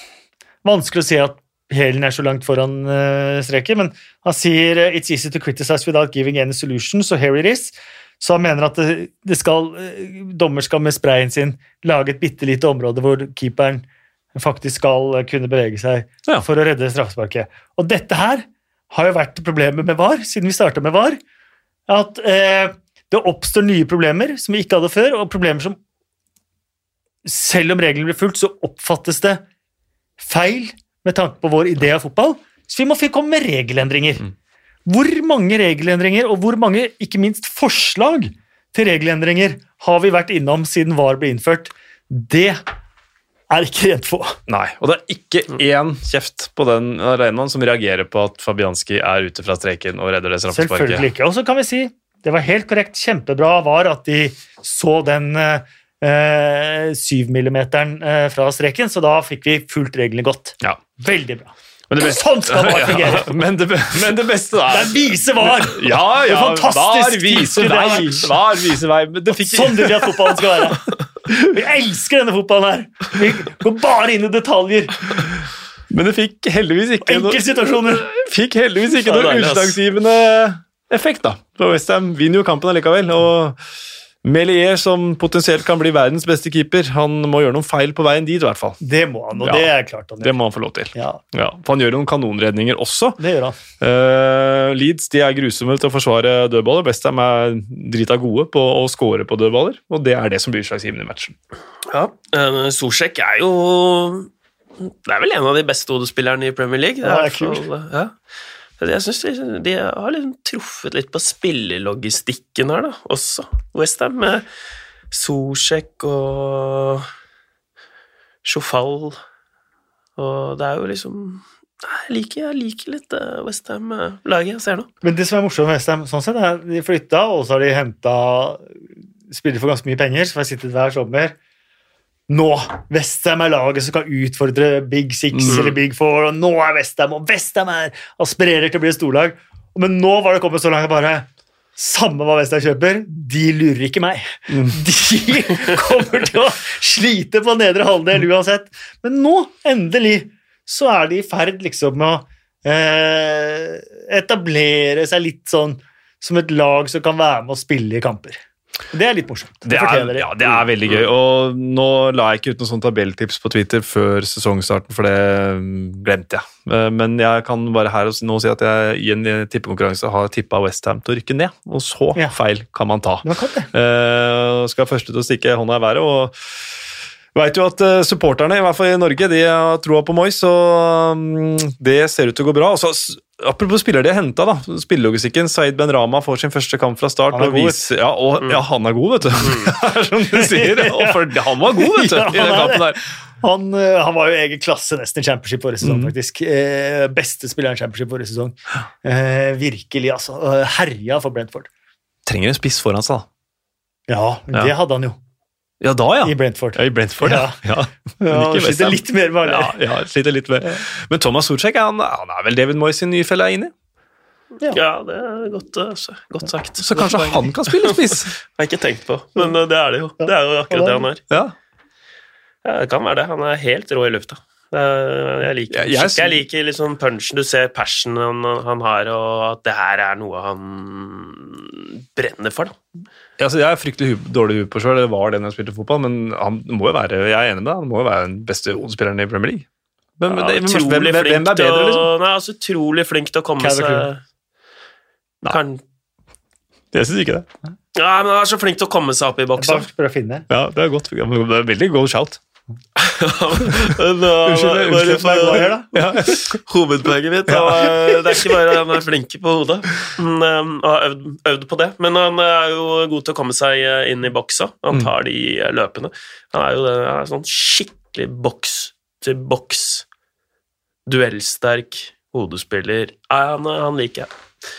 vanskelig å se at hælen er så langt foran uh, streken, men han sier eh, «It's easy to criticize without giving any solution, so here it is». Så han mener at det, det skal, eh, dommer skal med sprayen sin lage et bitte lite område hvor keeperen faktisk skal eh, kunne bevege seg Ja. for å redde straffesparket. Og dette her har jo vært problemet med VAR, siden vi starta med VAR. At eh, det oppstår nye problemer som vi ikke hadde før, og problemer som selv om reglene blir fulgt, så oppfattes det feil med tanke på vår idé av fotball. Så vi må komme med regelendringer. Hvor mange regelendringer, og hvor mange, ikke minst, forslag til regelendringer har vi vært innom siden VAR ble innført? Det er ikke rent få. Nei, og det er ikke én kjeft på den arenaen som reagerer på at Fabianski er ute fra streken og redder det Selvfølgelig ikke. Og så kan vi si det var helt korrekt, kjempebra var at de så den eh, syvmillimeteren eh, fra streken, så da fikk vi fulgt reglene godt. Ja. Veldig bra. Men det beste, Sånn skal VAR *laughs* fungere! ja, men, det, men det beste Det er vise VAR! Ja, ja, var vise tilskudd det har vei. Var vise vei. Men det fikk Sånn vil vi at fotballen skal være. Vi elsker denne fotballen her. Vi går bare inn i detaljer. Men det fikk heldigvis ikke Enkeltsituasjoner. fikk heldigvis ikke noe utslagsgivende effekt, da. For Westham vinner jo kampen allikevel. Og Melier, som potensielt kan bli verdens beste keeper, han må gjøre noen feil på veien dit, i hvert fall. Det må han, og Ja. det er klart han gjør. Det må han få lov til. Ja, Ja, for han gjør noen kanonredninger også. det gjør han. Uh, Leeds de er grusomme til å forsvare dødballer. Westham er drita gode på å score på dødballer, og det er det som blir utslagsgivende i matchen. Ja, uh, Sosjek er jo Det er vel en av de beste hodespillerne i Premier League. Ja, i det er fall, ja. Jeg synes de, de har liksom truffet litt på spillelogistikken her, da, også. Westham med Sosjek og Sjofal Og det er jo liksom Jeg liker, jeg liker litt Westham-laget jeg ser nå. Men det som er morsomt med Westham, sånn sett, er at de flytta, og så har de henta spillere for ganske mye penger, som har sittet hver sommer. Nå! Westham er laget som kan utfordre Big Six Mm. eller Big Four, og nå er Westham, og Westham er aspirerer til å bli et storlag. Men nå var det kommet så langt bare samme hva Westham kjøper, de lurer ikke meg. *laughs* De kommer til å slite på nedre halvdel uansett. Men nå, endelig, så er de i ferd liksom med å eh, etablere seg litt sånn som et lag som kan være med å spille i kamper. Det er litt morsomt. Det er, fortjener ja, det er veldig gøy. Og nå la jeg ikke ut noen sånn tabelltips på Twitter før sesongstarten, for det mm, glemte jeg. Eh, Men jeg kan bare her og nå si at jeg i en tippekonkurranse har tippa Westham til å rykke ned, og så feil kan man ta. Man kan det. Eh, skal første til å stikke hånda i været. og Vet jo at eh, Supporterne i hvert fall i Norge de har troa på Moyes, og mm, det ser ut til å gå bra. Og så, apropos spillere de har henta, spillelogistikken. Saeed Ben Rama får sin første kamp fra start. Han er og god, viser, ja, og, ja, han er god, vet du. *laughs* Er som du sier. *laughs* Og for, han var god, vet du, Ja, i den kampen der. Han, eh, han var jo egen klasse nesten i Championship forrige sesong, Mm. faktisk. Eh, beste spilleren i Championship forrige sesong. Eh, virkelig, altså. Herja for Brentford. Trenger en spiss foran seg, da. Ja, det Ja. hadde han jo Ja, da, ja. i Brentford. Ja, I Brentford, ja. ja. Ja, *laughs* han sliter litt mer med Ja, alle. ja, sliter litt mer. Men Thomas Sorcek han, han er vel David Moyes sin nye felle er inne Ja. Ja, det er godt, eh, godt sagt. Så kanskje Godt han kan spille spiss? *laughs* Har jeg ikke tenkt på, men eh, det er det jo. Det er jo akkurat det han er. Ja. Ja, det kan være det. Han er helt rå i lufta. Jeg liker, Jeg- jeg jeg, liker liksom punchen. Du ser passionen han, han har, og at det her er noe han brenner for. da. Ja, altså, jeg er fryktelig dårlig hue på sjøl, det var det når jeg spilte fotball, men han må jo være jeg er enig med deg, han må jo være den beste hodespilleren i Premier League. Men, men Ja, det, hvem, utrolig hvem, hvem, er bedre, å- liksom? Nei, altså utrolig flink til å komme seg Nei. kan, Jeg syns ikke det. Ja, men han er så flink til å komme seg opp i Bare boksen. Ja, Det er godt. Det er veldig god shout. Men, Unnskyld, da. Ja. Hovedpoenget mitt og, eh, Det er ikke bare han er flink på hodet, han og har øvd, øvd på det, men han er jo god til å komme seg eh, inn i boksa. Han tar de løpende løpene. Han er jo det, er sånn skikkelig boks-til-boks, duellsterk hodespiller. Nei, han, han liker jeg.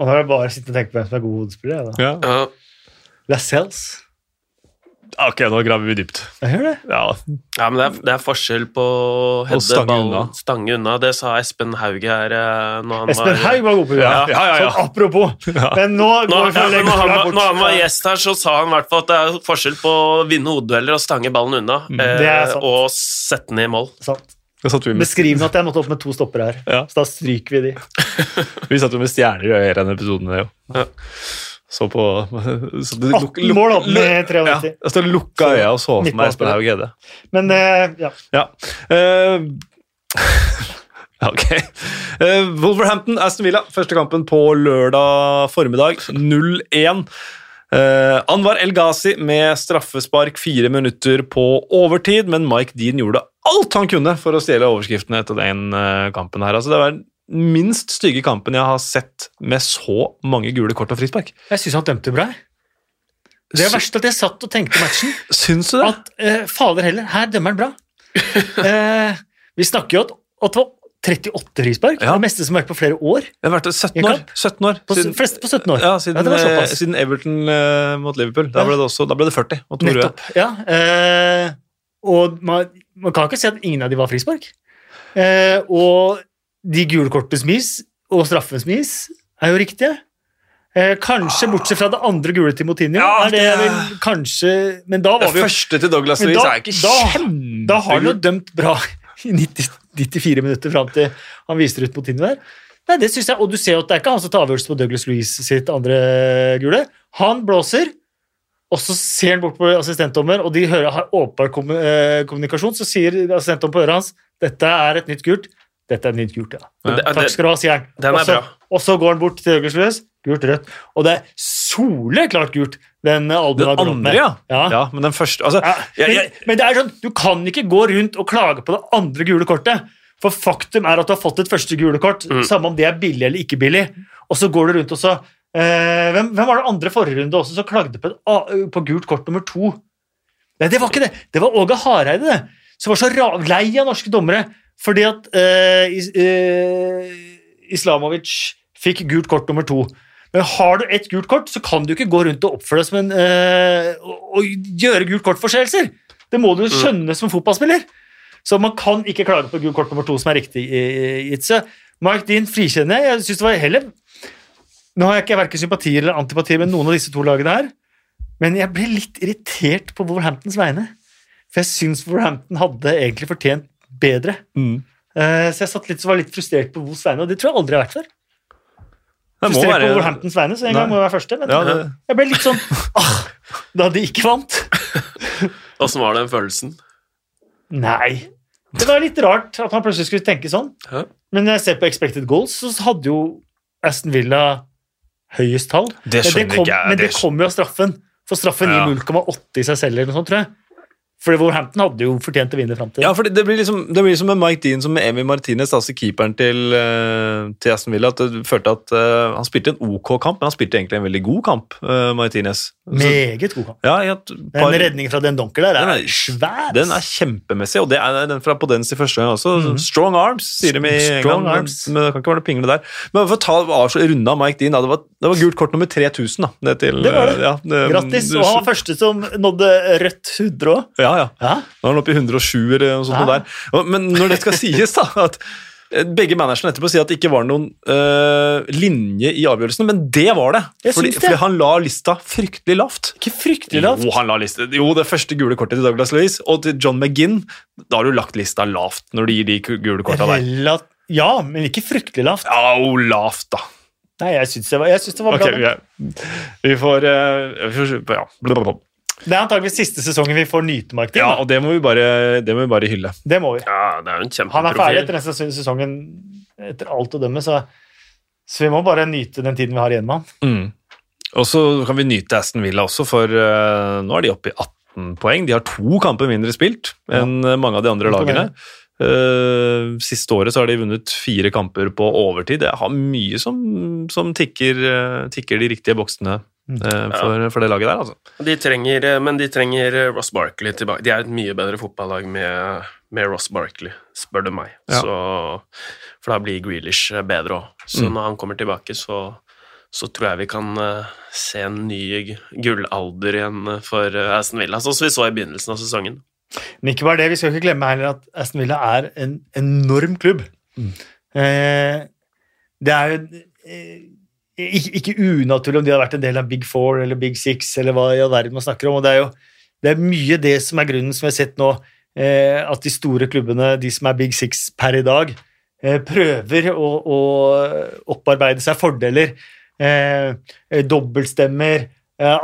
Og nå har jeg bare sittet og tenkt på hvem som er god hodespiller. da. Ja. Ja. Lascelles. Ok, nå graver vi dypt. Jeg hører det. Ja, Ja, men det er, det er forskjell på å heade stange ball, unna. stange unna. Det sa Espen Haug her eh, når han Espen var Haug var god på det. Ja, ja, ja, ja. Sånn apropos. Men nå Nå, går vi for men når, han når han var gjest her, så sa han i hvert fall at det er forskjell på å vinne hodedueller og stange ballen unna, er eh, og sette den i mål. Sant. Da satt vi med, Beskriv at jeg måtte opp med to stopper her. Ja. Så da stryker vi de. *laughs* vi satt jo med stjerner i øyet i den episoden. det, Jo. Ja. Så på så det, 18 mål opp med 93. Ja, stod lukka øya og så for meg. Espen Haug Gjedde. Men eh, ja. Ja. Uh, *laughs* ok. Uh, Wolverhampton, Aston Villa. Første kampen på lørdag formiddag. 0-1. Uh, Anwar El Ghazi med straffespark fire minutter på overtid, men Mike Dean gjorde alt han kunne for å stjele overskriftene etter den kampen. her. Altså, det var minst stygge kampen jeg har sett med så mange gule kort og frispark. Jeg syns han dømte bra. Det er verst at jeg satt og tenkte matchen. Syns du det? At eh, fader heller, her dømmer han bra. *laughs* Eh, vi snakker jo at, at det var 38 frispark. Ja. Det meste som har vært på flere år. Det har vært 17 år. 17 år. På, fleste på 17 år. Ja, siden, var eh, siden Everton eh, mot Liverpool. Da ble det, også, da ble det 40 Og. Nettopp. Ja, eh, og man, man kan ikke si at ingen av de var frispark. Eh, og de gule kortene som gis, og straffen som gis, er jo riktige. Eh, kanskje bortsett fra det andre gule til Motinho. Ja, er det det- vel kanskje Men da Det vi jo første til Douglas Louise er ikke da- Da har han jo dømt bra i 90, 94 minutter fram til han viser ut Motinho der. Nei, det synes jeg, Og du ser jo at det er ikke han som tar avgjørelse på Douglas Louise sitt andre gule. Han blåser, og så ser han bort på assistentdommer, og de hører, har åpenbar eh, kommunikasjon. Så sier assistentdommer på øret hans dette er et nytt gult. Dette er nytt gult, ja. Men Takk skal du ha, sier han. Og så- bra. Og så går han bort til Louise. Gult, rødt. Og det er soleklart gult, den albuen Den andre, ja. ja. ja. Men den første altså, Ja, jeg, men, jeg, men det er sånn, du kan ikke gå rundt og klage på det andre gule kortet. For faktum er at du har fått et første gule kort, Mm. samme om det er billig eller ikke billig. Og så går du rundt og så eh, hvem, hvem var det andre forrige runde også som klagde på, et, på gult kort nummer to? Nei, det var ikke det. Det var Åge Hareide, det. Som var så lei av norske dommere fordi at eh, is, eh, Islamovic fikk gult kort nummer to. Men har du ett gult kort, så kan du ikke gå rundt og oppføre deg som en eh, og, og gjøre gult kort-forseelser. Det må du skjønne som fotballspiller. Så man kan ikke klage på gult kort nummer to, som er riktig i- gitt. Mark Dean frikjenner jeg. Jeg synes det var heller Nå har jeg ikke verken sympatier eller antipatier med noen av disse to lagene her, men jeg ble litt irritert på Wolverhamptons vegne. For jeg syns Wolverhampton hadde egentlig fortjent bedre. mm. Uh, så jeg satt litt, så var litt frustrert på Vos vegne, og det tror jeg aldri jeg har vært før. Frustrert være, på Wolverhamptons vegne, så en gang Nei. må jeg være første. Men ja, det, jeg ble litt sånn ah, Da de ikke vant. *laughs* Åssen var den følelsen? Nei. Det var litt rart at man plutselig skulle tenke sånn. Ja. Men når jeg ser på expected goals, så hadde jo Aston Villa høyest tall. Det Men skjønner kom, ikke jeg. Men det Det- kom jo av straffen. For straffen Ja. gir 0,8 i seg selv, eller noe sånt, tror jeg. For Wolverhampton hadde jo fortjent å vinne fram til ja, for det, blir liksom, det blir som med Mike Dean som med Emi Martinez, altså keeperen til, eh, til Aston Villa. at det følte at uh, Han spilte en OK kamp, men han spilte egentlig en veldig god kamp, Uh, Martinez. Så- Meget god kamp. ja, et Den redningen fra den donker der Den er er- svær. Den er kjempemessig, og det er den fra Podens i første gang også. Mhm. Strong arms, sier de i Strong England. arms. Men det kan ikke være noe pingle der. Men for å ta altså, runde av Mike Dean, da, det, var, det var gult kort nummer 3000. da. Det, til, Det var det. Ja, det, Grattis. Og han var første som nådde rødt 100 òg. Ja, ja. Ja. Nå er han oppe i 107 eller noe sånt Ja. der. Men når det skal sies, da at eh, begge managerne etterpå sier at det ikke var noen øh, linje i avgjørelsen, men det var det. Fordi, det. fordi han la lista fryktelig lavt. Ikke fryktelig lavt. Jo, han la lista. jo, det første gule kortet til Douglas Louise og til John McGinn, da har du lagt lista lavt når du gir de gule korta der. Ja, men ikke fryktelig lavt. Ja, og lavt, da. Nei, jeg syns det var, jeg syns det var bra. vi, vi får, uh, vi får ja. Det er antakeligvis siste sesongen vi får nyte Mark ja, og det må vi bare, det må vi bare hylle. Det må vi. Ja, det er jo en Han er ferdig etter neste sesongen, etter alt å dømme, så, så vi må bare nyte den tiden vi har igjen med han. Mm. Og så kan vi nyte Aston Villa også, for uh, nå er de oppe i 18 poeng. De har to kamper mindre spilt enn ja. mange av de andre lagene. Uh, siste året så har de vunnet fire kamper på overtid. Det har mye som, som tikker, eh, tikker de riktige boksene uh, for, for det laget der, altså. De trenger, men de trenger Ross Barkley tilbake. De er et mye bedre fotballag med, med Ross Barkley, spør du meg. Ja. Så, for da blir Grealish bedre òg. Så Mm. når han kommer tilbake, så, så tror jeg vi kan uh, se en ny gullalder igjen for Aston Villa, sånn som vi så i begynnelsen av sesongen. Men ikke bare det, vi skal ikke glemme heller at Aston Villa er en enorm klubb. Eh, det er jo eh, ikke, ikke unaturlig om de har vært en del av Big Four eller Big Six, eller hva i all verden man snakker om. og Det er jo det er mye det som er grunnen som vi har sett nå. eh, at de store klubbene, de som er Big Six per i dag, eh, prøver å, å opparbeide seg fordeler. Dobbeltstemmer, eh,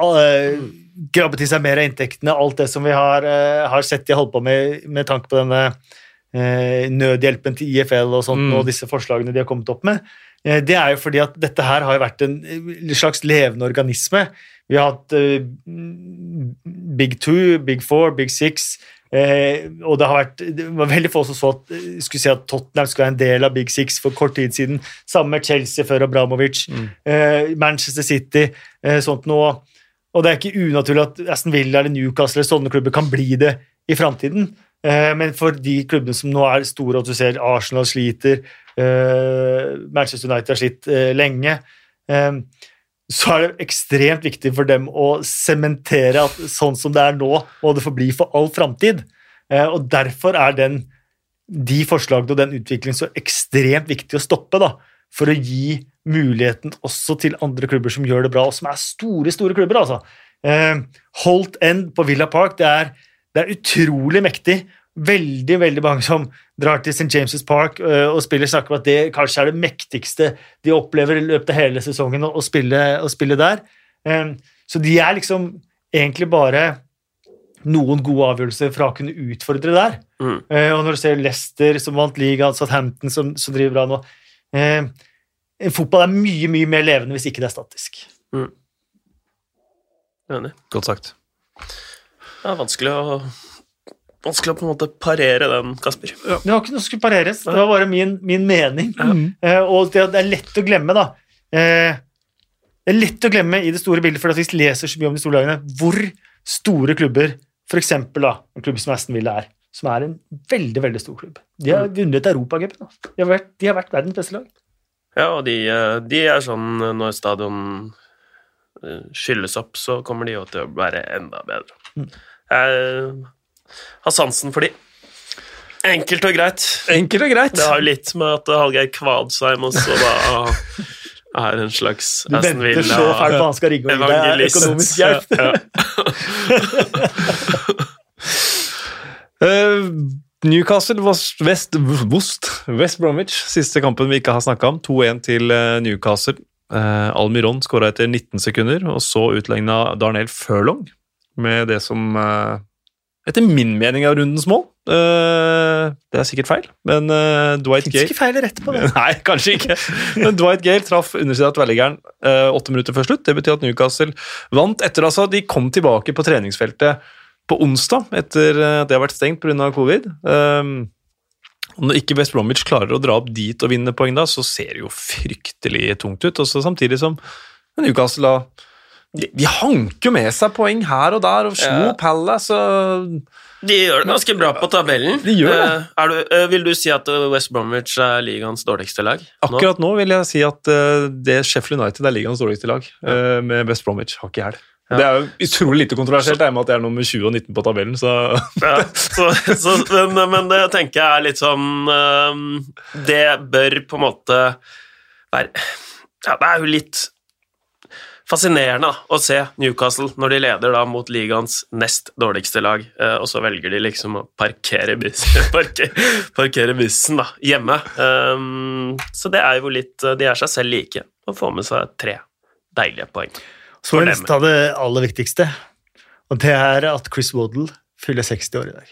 eh, grabbe til seg mer av inntektene, alt det som vi har, eh, har sett de holdt på med med tanke på denne eh, nødhjelpen til IFL og sånt, Mm. og disse forslagene de har kommet opp med. Eh, Det er jo fordi at dette her har vært en slags levende organisme. Vi har hatt Big Two, Big Four, Big Six. Eh, og det har vært det var veldig få som så at, skulle si at Tottenham skulle være en del av Big Six for kort tid siden. Sammen med Chelsea før Abramovic. Eh, Manchester City. Eh, sånt noe. Og det er ikke unaturlig at Aston Villa eller Newcastle eller sånne klubber kan bli det i framtiden. Eh, men for de klubbene som nå er store, og du ser Arsenal sliter, eh, Manchester United har slitt eh, lenge, så er det ekstremt viktig for dem å sementere at sånn som det er nå, må det forbli for all framtid. Og derfor er den, de forslagene og den utviklingen så ekstremt viktig å stoppe, da, for å gi muligheten også til andre klubber som gjør det bra, og som er store, store klubber. altså. Eh, Holt End på Villa Park, det er, det er utrolig mektig. Veldig veldig mange som drar til St. James' Park eh, og spiller, snakker om at det kanskje er det mektigste de opplever i løpet av hele sesongen å, å, spille, å spille der. Eh, så de er liksom egentlig bare noen gode avgjørelser fra å kunne utfordre der. Mm. Eh, og når du ser Leicester som vant ligaen, Southampton som, som driver bra nå eh, Fotball er mye mye mer levende hvis ikke det er statisk. Enig. Godt sagt. Det er vanskelig å Vanskelig å på en måte parere den, Kasper. Det var ikke noe som skulle pareres, det var bare min, min mening. Eh, og det, det er lett å glemme, da. Eh, det er lett å glemme i det store bildet, for at vi leser så mye om de store lagene, hvor store klubber, f.eks. en klubb som Aston Villa er, som er en veldig veldig stor klubb. De har vunnet Europacupen. da. De, har vært- de har vært verdens beste lag. Ja, og de, eh, de er sånn eh, når stadion eh, skylles opp, så kommer de jo til å være enda bedre. Mm. Jeg har sansen for de. Enkelt og greit. Enkelt og greit. Det har jo litt med at Hallgeir Kvadsheim også da *laughs* er en slags Du Aston venter så Villa fælt på han skal rigge og gi deg økonomisk hjelp. Ja, *laughs* Eh, Newcastle West, West, West, Bromwich, siste kampen vi ikke har snakka om. 2-1 til eh, Newcastle. Uh, Almiron skåra etter 19 sekunder, og så utligna Darnell Furlong med det som uh, etter min mening er rundens mål. Uh, det er sikkert feil, men Dwight Gale ikke feil rett på det. *laughs* Nei, kanskje ikke. Men Dwight Gale traff undersida av tverrliggeren åtte minutter før slutt. Det betyr at Newcastle vant etter altså De kom tilbake på treningsfeltet på onsdag etter eh, at det har vært stengt pga. covid. Um, og når ikke West Bromwich klarer å dra opp dit og vinne poeng, da, så ser det jo fryktelig tungt ut. Også samtidig som Newcastle da de, de hanker jo med seg poeng her og der og slo Ja. Palace og De gjør det ganske bra på tabellen. De gjør det. Uh, du, uh, vil du si at West Bromwich er ligaens dårligste lag? nå? Akkurat nå vil jeg si at uh, det Sheffield United er ligaens dårligste lag, eh, med West Bromwich hakk i hæl. Ja. Det er jo utrolig lite kontroversielt, med at det er nummer 20 og 19 på tabellen, så *laughs* Ja, så, så, men, men det tenker jeg er litt sånn Det bør på en måte være Ja, det er jo litt fascinerende da, å se Newcastle når de leder da mot ligaens nest dårligste lag, eh, og så velger de liksom å parkere, bussen, *laughs* parkere, parkere bussen da, hjemme. Så det er jo litt De er seg selv like å få med seg tre deilige poeng. Så For vi ta det aller viktigste, og det er at Chris Waddle fyller 60 år i dag.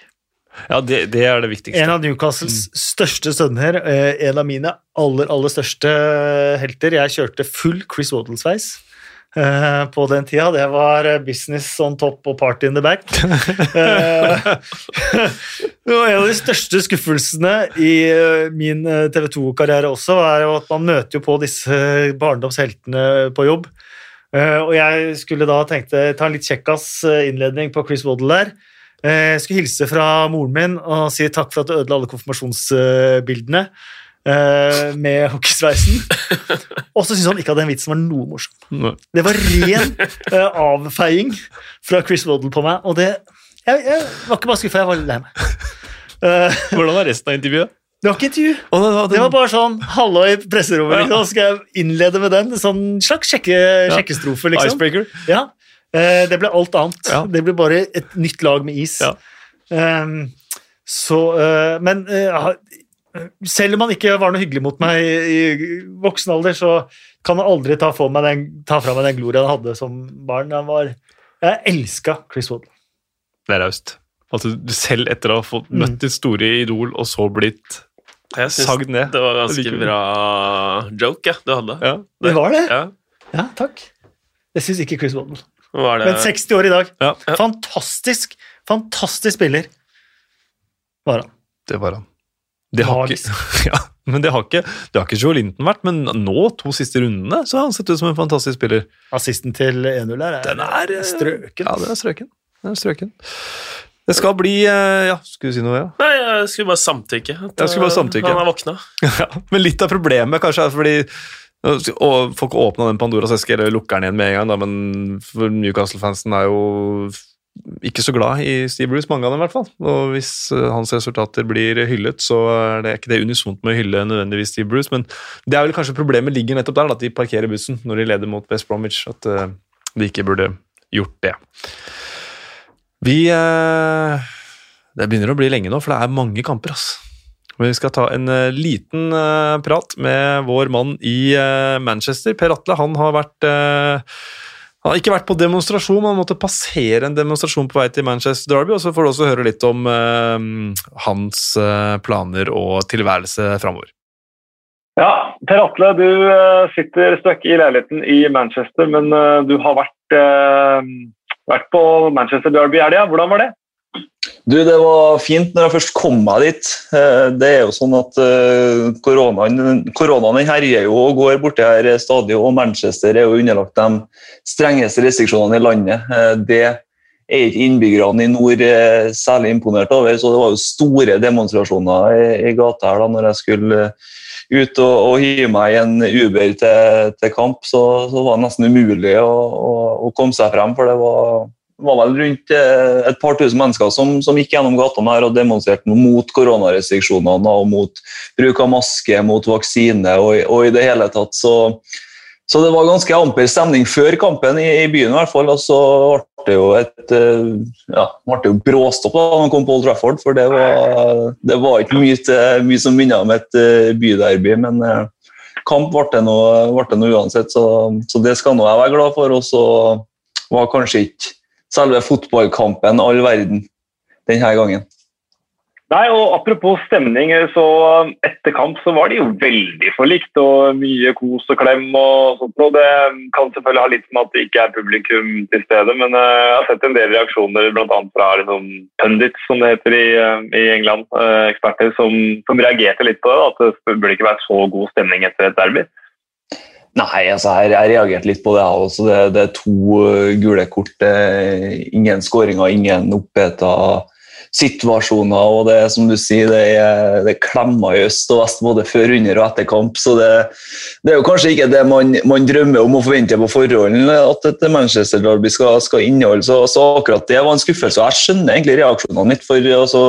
ja, det, det er det viktigste. En av Newcastles største sønner, eh, en av mine aller, aller største helter. Jeg kjørte full Chris Waddle-sveis eh, på den tida. Det var eh, business on top og party in the back. *laughs* *laughs* Det var en av de største skuffelsene i min eh, TV 2-karriere også, er jo at man møter jo på disse barndomsheltene på jobb. Eh, og jeg skulle da tenkte ta en litt kjekkas eh, innledning på Chris Waddle der. Eh, Jeg skulle hilse fra moren min og si takk for at du ødela alle konfirmasjonsbildene med hockeysveisen. Og så syntes han ikke at den vitsen var noe morsom. Det var ren avfeiing fra Chris Waddle på meg, og det jeg, jeg var ikke bare skuffa, jeg var lei meg. Hvordan var resten av intervjuet? Det var ikke intervju. Å, det var, Det var bare sånn hallo i presserommet. Ja. Liksom. Så skal jeg innlede med den. Sånn slags sjekke, sjekkestrofe, liksom. Icebreaker. Ja, eh, det ble alt annet. Ja. Det ble bare et nytt lag med is. Ja. Um, Så, uh, men uh, selv om han ikke var noe hyggelig mot meg i, i voksen alder, så kan han aldri ta, meg den, ta fra meg den glorien han hadde som barn. Han var, jeg elska Chris Waddle. Det er raust. Altså, selv etter å ha fått møtt mm. ditt store idol, og så blitt jeg sagd ned. Det var ganske bra joke ja, du hadde. Ja, det, var det? Ja, ja takk. Jeg syns ikke Chris Waddle. Men 60 år i dag. Ja. Fantastisk, fantastisk spiller var han. Det var han. Det har ikke, *laughs* ja, men det har ikke, det har ikke Joe Linton vært, men nå, to siste rundene, så har han sett ut som en fantastisk spiller. Assisten til 1-0 her er, er, eh, strøken. Ja, den er strøken. Den er strøken. Det skal bli eh, Ja, skulle du si noe? Ja? Nei, jeg skulle bare samtykke. At, jeg skulle bare samtykke. Han er våkna. *laughs* ja, men litt av problemet kanskje er fordi og Folk åpna den Pandoras eske, eller lukker den igjen med en gang, da, men Newcastle-fansen er jo ikke så glad i Steve Bruce, mange av dem i hvert fall. Og hvis eh, hans resultater blir hyllet, så er det ikke det unisont med å hylle nødvendigvis Steve Bruce, men det er vel kanskje problemet ligger nettopp der, at de parkerer bussen når de leder mot West Bromwich. At de ikke burde gjort det. Vi uh, Det begynner å bli lenge nå, for det er mange kamper, ass. Men vi skal ta en uh, liten prat med vår mann i Manchester. Per Atle han har vært han har ikke vært på demonstrasjon, han måtte passere en demonstrasjon på vei til Manchester Derby. Og så får du også høre litt om hans planer og tilværelse framover. Ja, Per Atle, du sitter støkk i leiligheten i Manchester, men du har vært, vært på Manchester Derby i helga. Hvordan var det? Du, Det var fint når jeg først kom meg dit. Eh, det er jo sånn at eh, koronaen, koronaen herjer jo og går borti her stadig, og Manchester er jo underlagt de strengeste restriksjonene i landet. Eh, det er ikke innbyggerne i nord særlig imponert over, så det var jo store demonstrasjoner i, i gata her da når jeg skulle ut og, og hive meg i en Uber til, til kamp, så, så, var det nesten umulig å, å, å komme seg frem. for det var var vel rundt eh, et par tusen mennesker som, som gikk gjennom gatene her og demonstrerte mot koronarestriksjonene og mot bruk av maske, mot vaksine og, og i det hele tatt. Så, så, det var ganske amper stemning før kampen i, i byen, i hvert fall. Og så ble det jo et eh, ja, ble jo bråstopp da man kom på Old Trafford, for det var, det var ikke mye, mye som minnet om et eh, byderby. men kamp ble det ble det nå uansett, så, så det skal nå jeg være glad for. Og så var kanskje ikke selve fotballkampen all verden denne gangen. Nei, og Apropos stemning, så etter kamp så var det jo veldig forlikt. og Mye kos og klem. og sånt. Og det kan selvfølgelig ha litt med at det ikke er publikum til stede, men eh, jeg har sett en del reaksjoner bl.a. fra pundits, som det heter i, eh, i England, eh, eksperter, som, som, reagerte litt på det. At det burde ikke vært så god stemning etter et derby. Nei, altså jeg, jeg reagerte litt på det. også. Det, det er to uh, gule kort. ingen skåringer, ingen oppheta situasjoner. og det som du sier, det er, det er klemmer i øst og vest både før, under og etter kamp. så Det, det er jo kanskje ikke det man, man, drømmer om å forvente på forhånd at et Manchester Derby skal, skal inneholde. Så, så, akkurat det var en skuffelse. og Jeg skjønner egentlig reaksjonene mitt. for altså,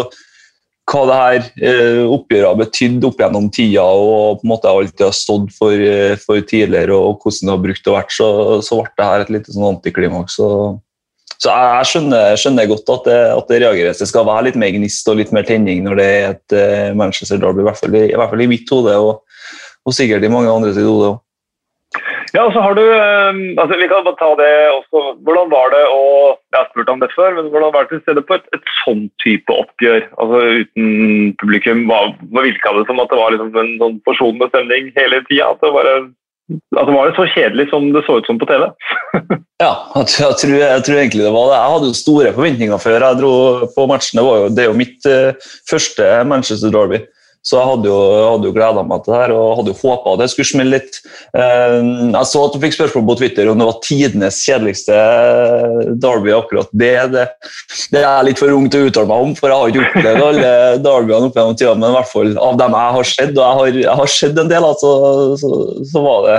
hva det her eh, oppgjøret har betydd opp gjennom tida, og på en måte alt det har stått for, eh, for, tidligere, og hvordan det har brukt og vært, så, så ble det her et lite sånn antiklimaks. Så, så jeg, skjønner, skjønner, godt at det, at det, reageres. Det skal være litt mer gnist og litt mer tenning når det er et uh, Manchester Derby, i hvert fall i, i, hvert fall i mitt hode, og, og sikkert i mange andre sitt hode òg. Ja, og så har du ehm, altså Vi kan bare ta det også. Hvordan var det å Jeg har spurt om det før, men hvordan var det til stede på et, et sånn type oppgjør? Altså Uten publikum. Hva, hva virka det som at det var liksom en sånn forsonende stemning hele tida? At det var Altså, var det så kjedelig som det så ut som på TV? *laughs* ja, jeg tror, jeg tror, egentlig det var det. Jeg hadde jo store forventninger før jeg dro på matchen. Det, jo, det er jo mitt uh, første Manchester Derby. Så jeg hadde jo, hadde jo gleda meg til det her og hadde jo håpa det skulle smelle litt. Eh, jeg så at du fikk spørsmål på Twitter om det var tidenes kjedeligste Derby. akkurat det. det. Det er jeg litt for ung til å uttale meg om, for jeg har ikke opplevd alle Derbyene opp gjennom tida. Men i hvert fall av dem jeg har sett, og jeg har, jeg har sett en del, altså, så, så, var det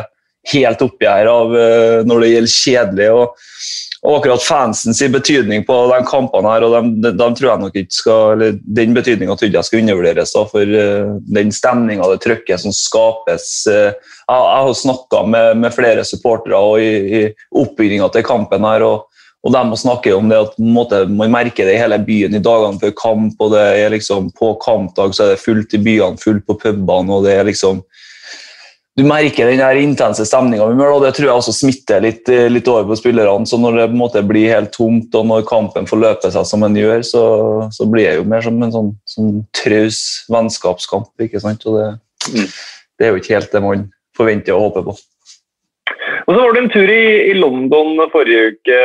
helt oppi her av eh, når det gjelder kjedelig. og og akkurat fansens betydning på de kampene her, og de, de tror jeg nok ikke skal, eller den betydninga tror jeg skal undervurderes. Da, for uh, den stemninga, det trykket som skapes uh, Jeg, jeg har snakka med, med, flere supportere i, i oppbygginga til kampen her, og, og de snakker om det at måte, man merker det i hele byen i dagene før kamp. og det er liksom, På kampdag så er det fullt i byene, fullt på pubene. og det er liksom du merker den her intense stemninga, og det tror jeg også smitter litt, litt, over på spillerne. så Når det på en måte blir helt tomt, og når kampen får løpe seg som den gjør, så, så blir det jo mer som en sånn, sånn traus vennskapskamp. ikke sant? Og det, mm. det, er jo ikke helt det man forventer og håper på. Og så var det en tur i, i London forrige uke.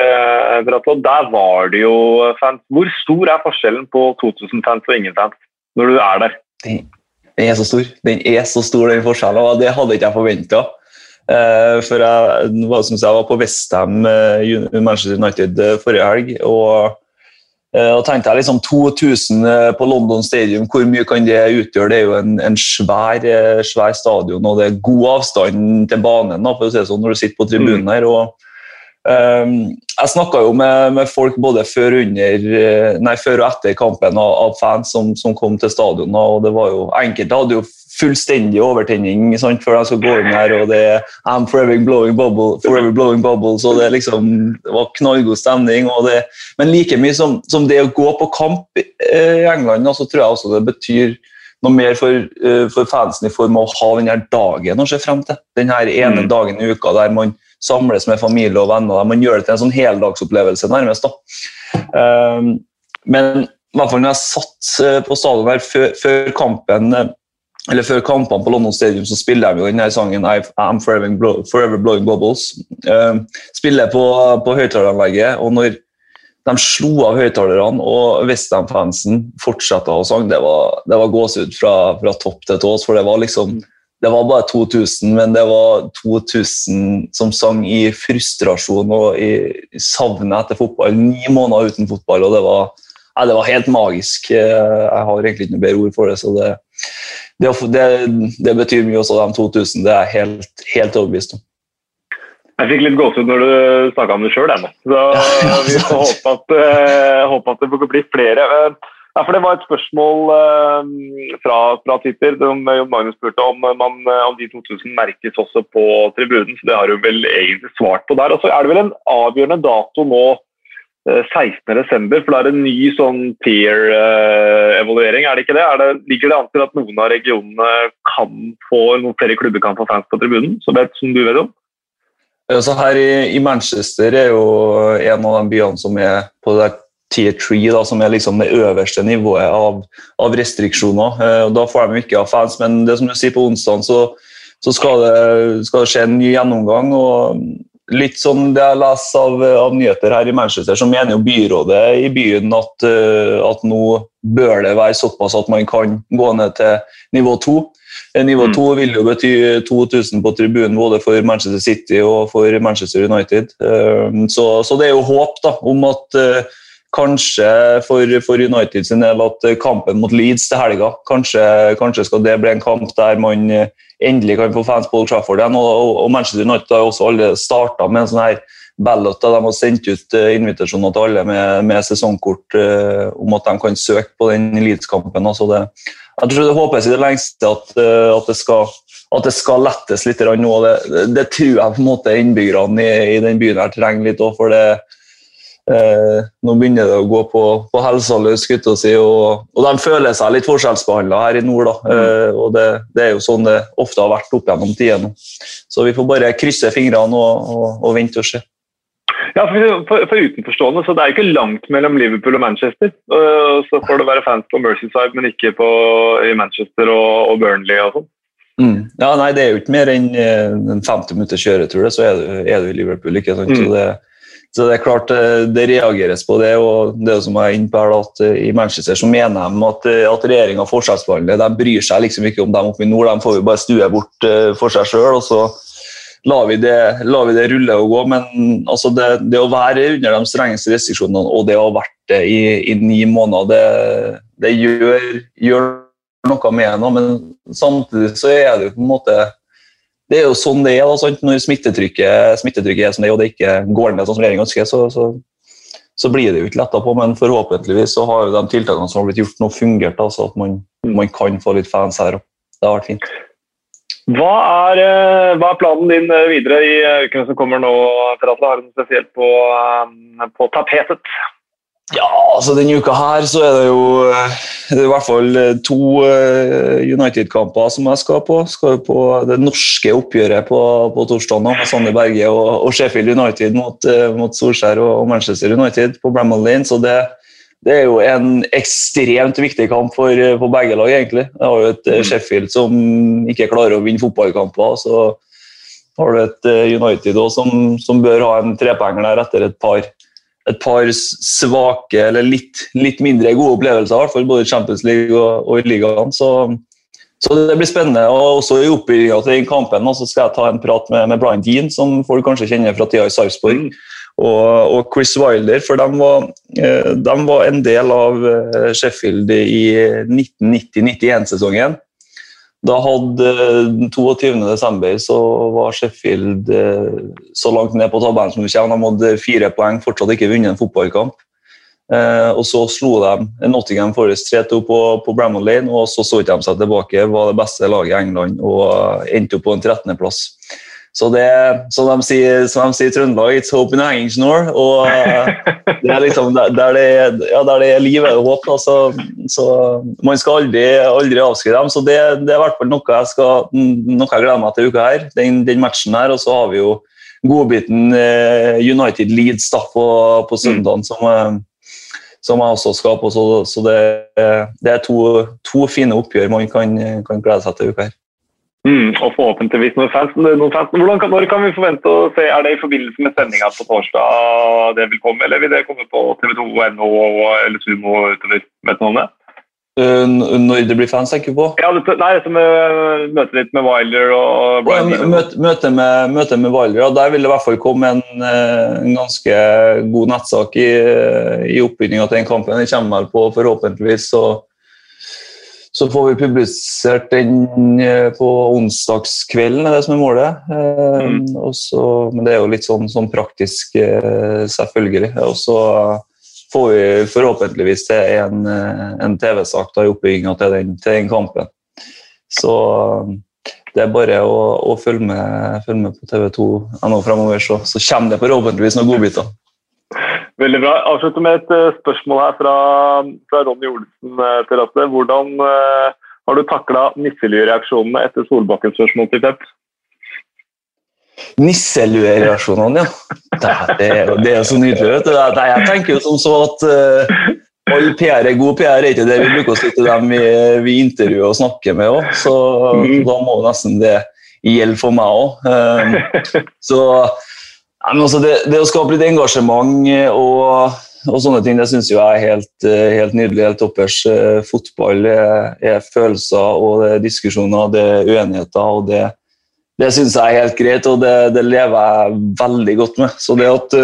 Bratlo. Der var det jo fans. Hvor stor er forskjellen på 2000 fans og ingen fans når du er der? Den er så stor. Den er så stor, den forskjellen, og det hadde ikke jeg forventa. Eh, for jeg, som jeg, var på Westham uh, Manchester United uh, forrige helg. og og tenkte jeg liksom 2000 på London Stadium, hvor mye kan det utgjøre? Det er jo en, en svær, svær, stadion, og det er god avstand til banen da, for å si det sånn, når du sitter på tribunen mm. her. og jeg snakka jo med, med, folk både før, under, eh, nei, før og etter kampen av, av fans som, som, kom til stadionet. og det var jo, Enkelte hadde jo fullstendig overtenning sant, før de skulle gå inn her. og det I'm forever blowing, bubble, forever blowing bubbles, og det, liksom, det var knallgod stemning. Det, men like mye som, som, det å gå på kamp eh, i England, så tror jeg også det betyr noe mer for, uh, for fansen i form av å ha denne dagen å se frem til. Denne ene mm. dagen i uka der man samles med familie og venner. Man gjør det til en sånn heldagsopplevelse, nærmest. da. Um, men i hvert fall når jeg satt eh, på stadion her før, før, kampen eh, eller før kampene på London Stadium så spiller jeg jo denne sangen I'm Forever, blow, forever Blowing Bubbles. Uh, spiller på, på høyttaleranlegget, og når de slo av høyttalerne, og Westham-fansen fortsatte å synge, det var, det var gåsehud fra, fra topp til tås. For det var liksom det var bare 2000, men det var 2000 som sang i frustrasjon og i savnet etter fotball. Ni måneder uten fotball, og det var, ja, det var helt magisk. Jeg har egentlig ikke noe bedre ord for det. så det, det, det, det betyr mye også, de 2000. Det er jeg helt, helt overbevist om. Jeg fikk litt gåsehud når du snakka om det sjøl, Så *laughs* vi får håpe at, uh, håpe at det får bli flere. Ja, for Det var et spørsmål eh, fra, fra Twitter. Magnus spurte om, man, eh, om de 2000 merkes også på tribunen. så Det har du vel egentlig svart på der. Og så er det vel en avgjørende dato nå, eh, 16.12., for da er det en ny sånn peer-evaluering. er det ikke det? det? Ligger det an til at noen av regionene kan få, noen flere klubber kan få fans på tribunen, som, vet, som du vet om? Så her i, i, Manchester er jo en av de byene som er på det tier 3, da, som er liksom det øverste nivået av, av restriksjoner. og da får de ikke ha fans, men det som du sier på onsdag, så, så skal, det, skal, det, skje en ny gjennomgang. og Litt som det jeg leser av, av, nyheter her i Manchester, så mener jo byrådet i byen at, uh, at nå bør det være såpass at man kan gå ned til nivå 2. Eh, nivå 2 mm. vil jo bety 2000 på tribunen både for Manchester City og for Manchester United. Så, så, det er jo håp da, om at Kanskje for, for United sin del at kampen mot Leeds til helga kanskje, kanskje, skal det bli en kamp der man eh, endelig kan få fans på Old Trafford igjen. Og, og, Manchester United har også alle starta med en sånn her ballot. De har sendt ut uh, invitasjoner til alle med, med sesongkort uh, om at de kan søke på den Leeds-kampen. Altså jeg tror det håpes i det lengste at, uh, at, det, skal, at det skal lettes litt nå. Det, det, tror jeg på en måte innbyggerne i, i den byen her trenger litt òg. For det, Eh, nå begynner det å gå på, på helsa løs, si, og, og, de føler seg litt forskjellsbehandla her i nord. Mm. Eh, og det, det, er jo sånn det ofte har vært opp gjennom tidene. Så vi får bare krysse fingrene og, og, og vente og se. Ja, for, for, for, utenforstående, så Det er ikke langt mellom Liverpool og Manchester. Uh, så får det være fans på Mercyside, men ikke på, i Manchester og, og Burnley og sånn. Mm. Ja, nei, Det er jo ikke mer enn en 50 minutters kjøretur, så er du, er du i Liverpool. ikke sant? Mm. Så det, så det er klart eh, det reageres på det. og det som er inne på her, at eh, I Manchester så mener de at, eh, at regjeringa forskjellsbehandler. De bryr seg liksom ikke om dem oppe i nord, de får jo bare stue bort for seg sjøl. Og så lar vi, det, lar vi det rulle og gå. Men altså det, det, å være under de strengeste restriksjonene, og det å ha vært det i, i ni måneder, det, det gjør, gjør, noe med noe. Men samtidig så er det jo på en måte det er jo sånn det er. Da, Når smittetrykket, smittetrykket, er som det er, og det ikke går ned sånn som regjeringen ønsker, så, så, så, blir det jo ikke letta på. Men forhåpentligvis så har jo de tiltakene som har blitt gjort nå, fungert. så at man, man kan få litt fans her. Og det har vært fint. Hva er, eh, hva er, planen din eh, videre i eh, ukene som kommer nå? At Har du noe spesielt på, på, tapetet? Ja, altså Denne uka her så er det jo det er i hvert fall to United-kamper som jeg skal på. Skal på det norske oppgjøret på, på torsdag med Sander Berge og, og Sheffield United mot, mot Solskjær og Manchester United på Bramall Lane. Så det, det er jo en ekstremt viktig kamp for, for begge lag, egentlig. Jeg har jo et eh, mm. Sheffield som ikke klarer å vinne fotballkamper. Så har du et eh, United også, som, som, bør ha en trepenger der etter et par, et par svake, eller litt, litt, mindre gode opplevelser, i hvert fall både i Champions League og, og i ligaen. Så, så, det blir spennende. og også I oppbygginga til den kampen så skal jeg ta en prat med, med Brian Dean, som folk kanskje kjenner fra tida i Sarpsborg. Og, og Chris Wilder, for de var, eh, de var, en del av eh, Sheffield i 1990-91-sesongen. Da hadde 22.12. Eh, så var Sheffield så langt ned på tabellen som du kommer. De hadde fire poeng, fortsatt ikke vunnet en fotballkamp. og Så slo de Nottingham Forest 3-2 på, på Bramall Lane, og så så de seg tilbake. Var det beste laget i England og endte opp på en 13.-plass. Så det, som de sier, som de sier i Trøndelag, it's hope in a hanging snore. Og eh, *laughs* det er liksom der, det, ja, der det er liv, er det håp. Så, så, man skal aldri, aldri avskrive dem. Så det, det er i hvert fall noe jeg, skal, noe jeg gleder meg til uka her. Den, den matchen her. Og så har vi jo godbiten eh, United Leeds da, på, på søndagen, mm. som, eh, som, jeg også skal på. Så, så det, det, er to, to, fine oppgjør man kan, kan glede seg til uka her. Mm, og forhåpentligvis fans. Noen fans. Hvordan kan, når kan vi forvente å se? Er det i forbindelse med sendinga på torsdag det vil komme, eller vil det komme på tv2.no eller Sumo utover? Vet du noe om det? Uh, når det blir fans, tenker du på? Ja, det, nei, dette med møtet ditt med Wilder og Brian ja, møte, møte, med, møte med Wilder, ja, der vil det i hvert fall komme en, eh, en ganske god nettsak i, i oppbygginga til den kampen. Den kommer vel på forhåpentligvis. så så får vi publisert den eh, på onsdagskvelden, er det som er målet. Eh, mm. Også, men det er jo litt sånn, sånn praktisk, eh, selvfølgelig. Og så får vi forhåpentligvis til en, en TV-sak i oppbygginga til, til, den kampen. Så det er bare å, å følge, med, følge, med, på TV2 ennå fremover, så, så kommer det forhåpentligvis noen godbiter. Veldig bra. Avslutte med et uh, spørsmål her fra, fra Ronny Olsen uh, til Atle. Hvordan uh, har du takla nisseluereaksjonene etter Solbakkens spørsmål til Pep? Nisseluereaksjonene, ja. Det, det, det, er så nydelig. vet du. Det, jeg tenker jo som så at all PR er god PR, er ikke det vi bruker å si til dem vi, vi intervjuer og snakker med òg. Så mm. da må nesten det gjelde for meg òg. så Altså det, det, å skape litt engasjement og, og sånne ting, det syns jeg er helt, eh, helt, nydelig. Helt toppers. Eh, fotball er, er, følelser, og det er diskusjoner, det er uenigheter. og Det, det syns jeg er helt greit, og det, det, lever jeg veldig godt med. Så det at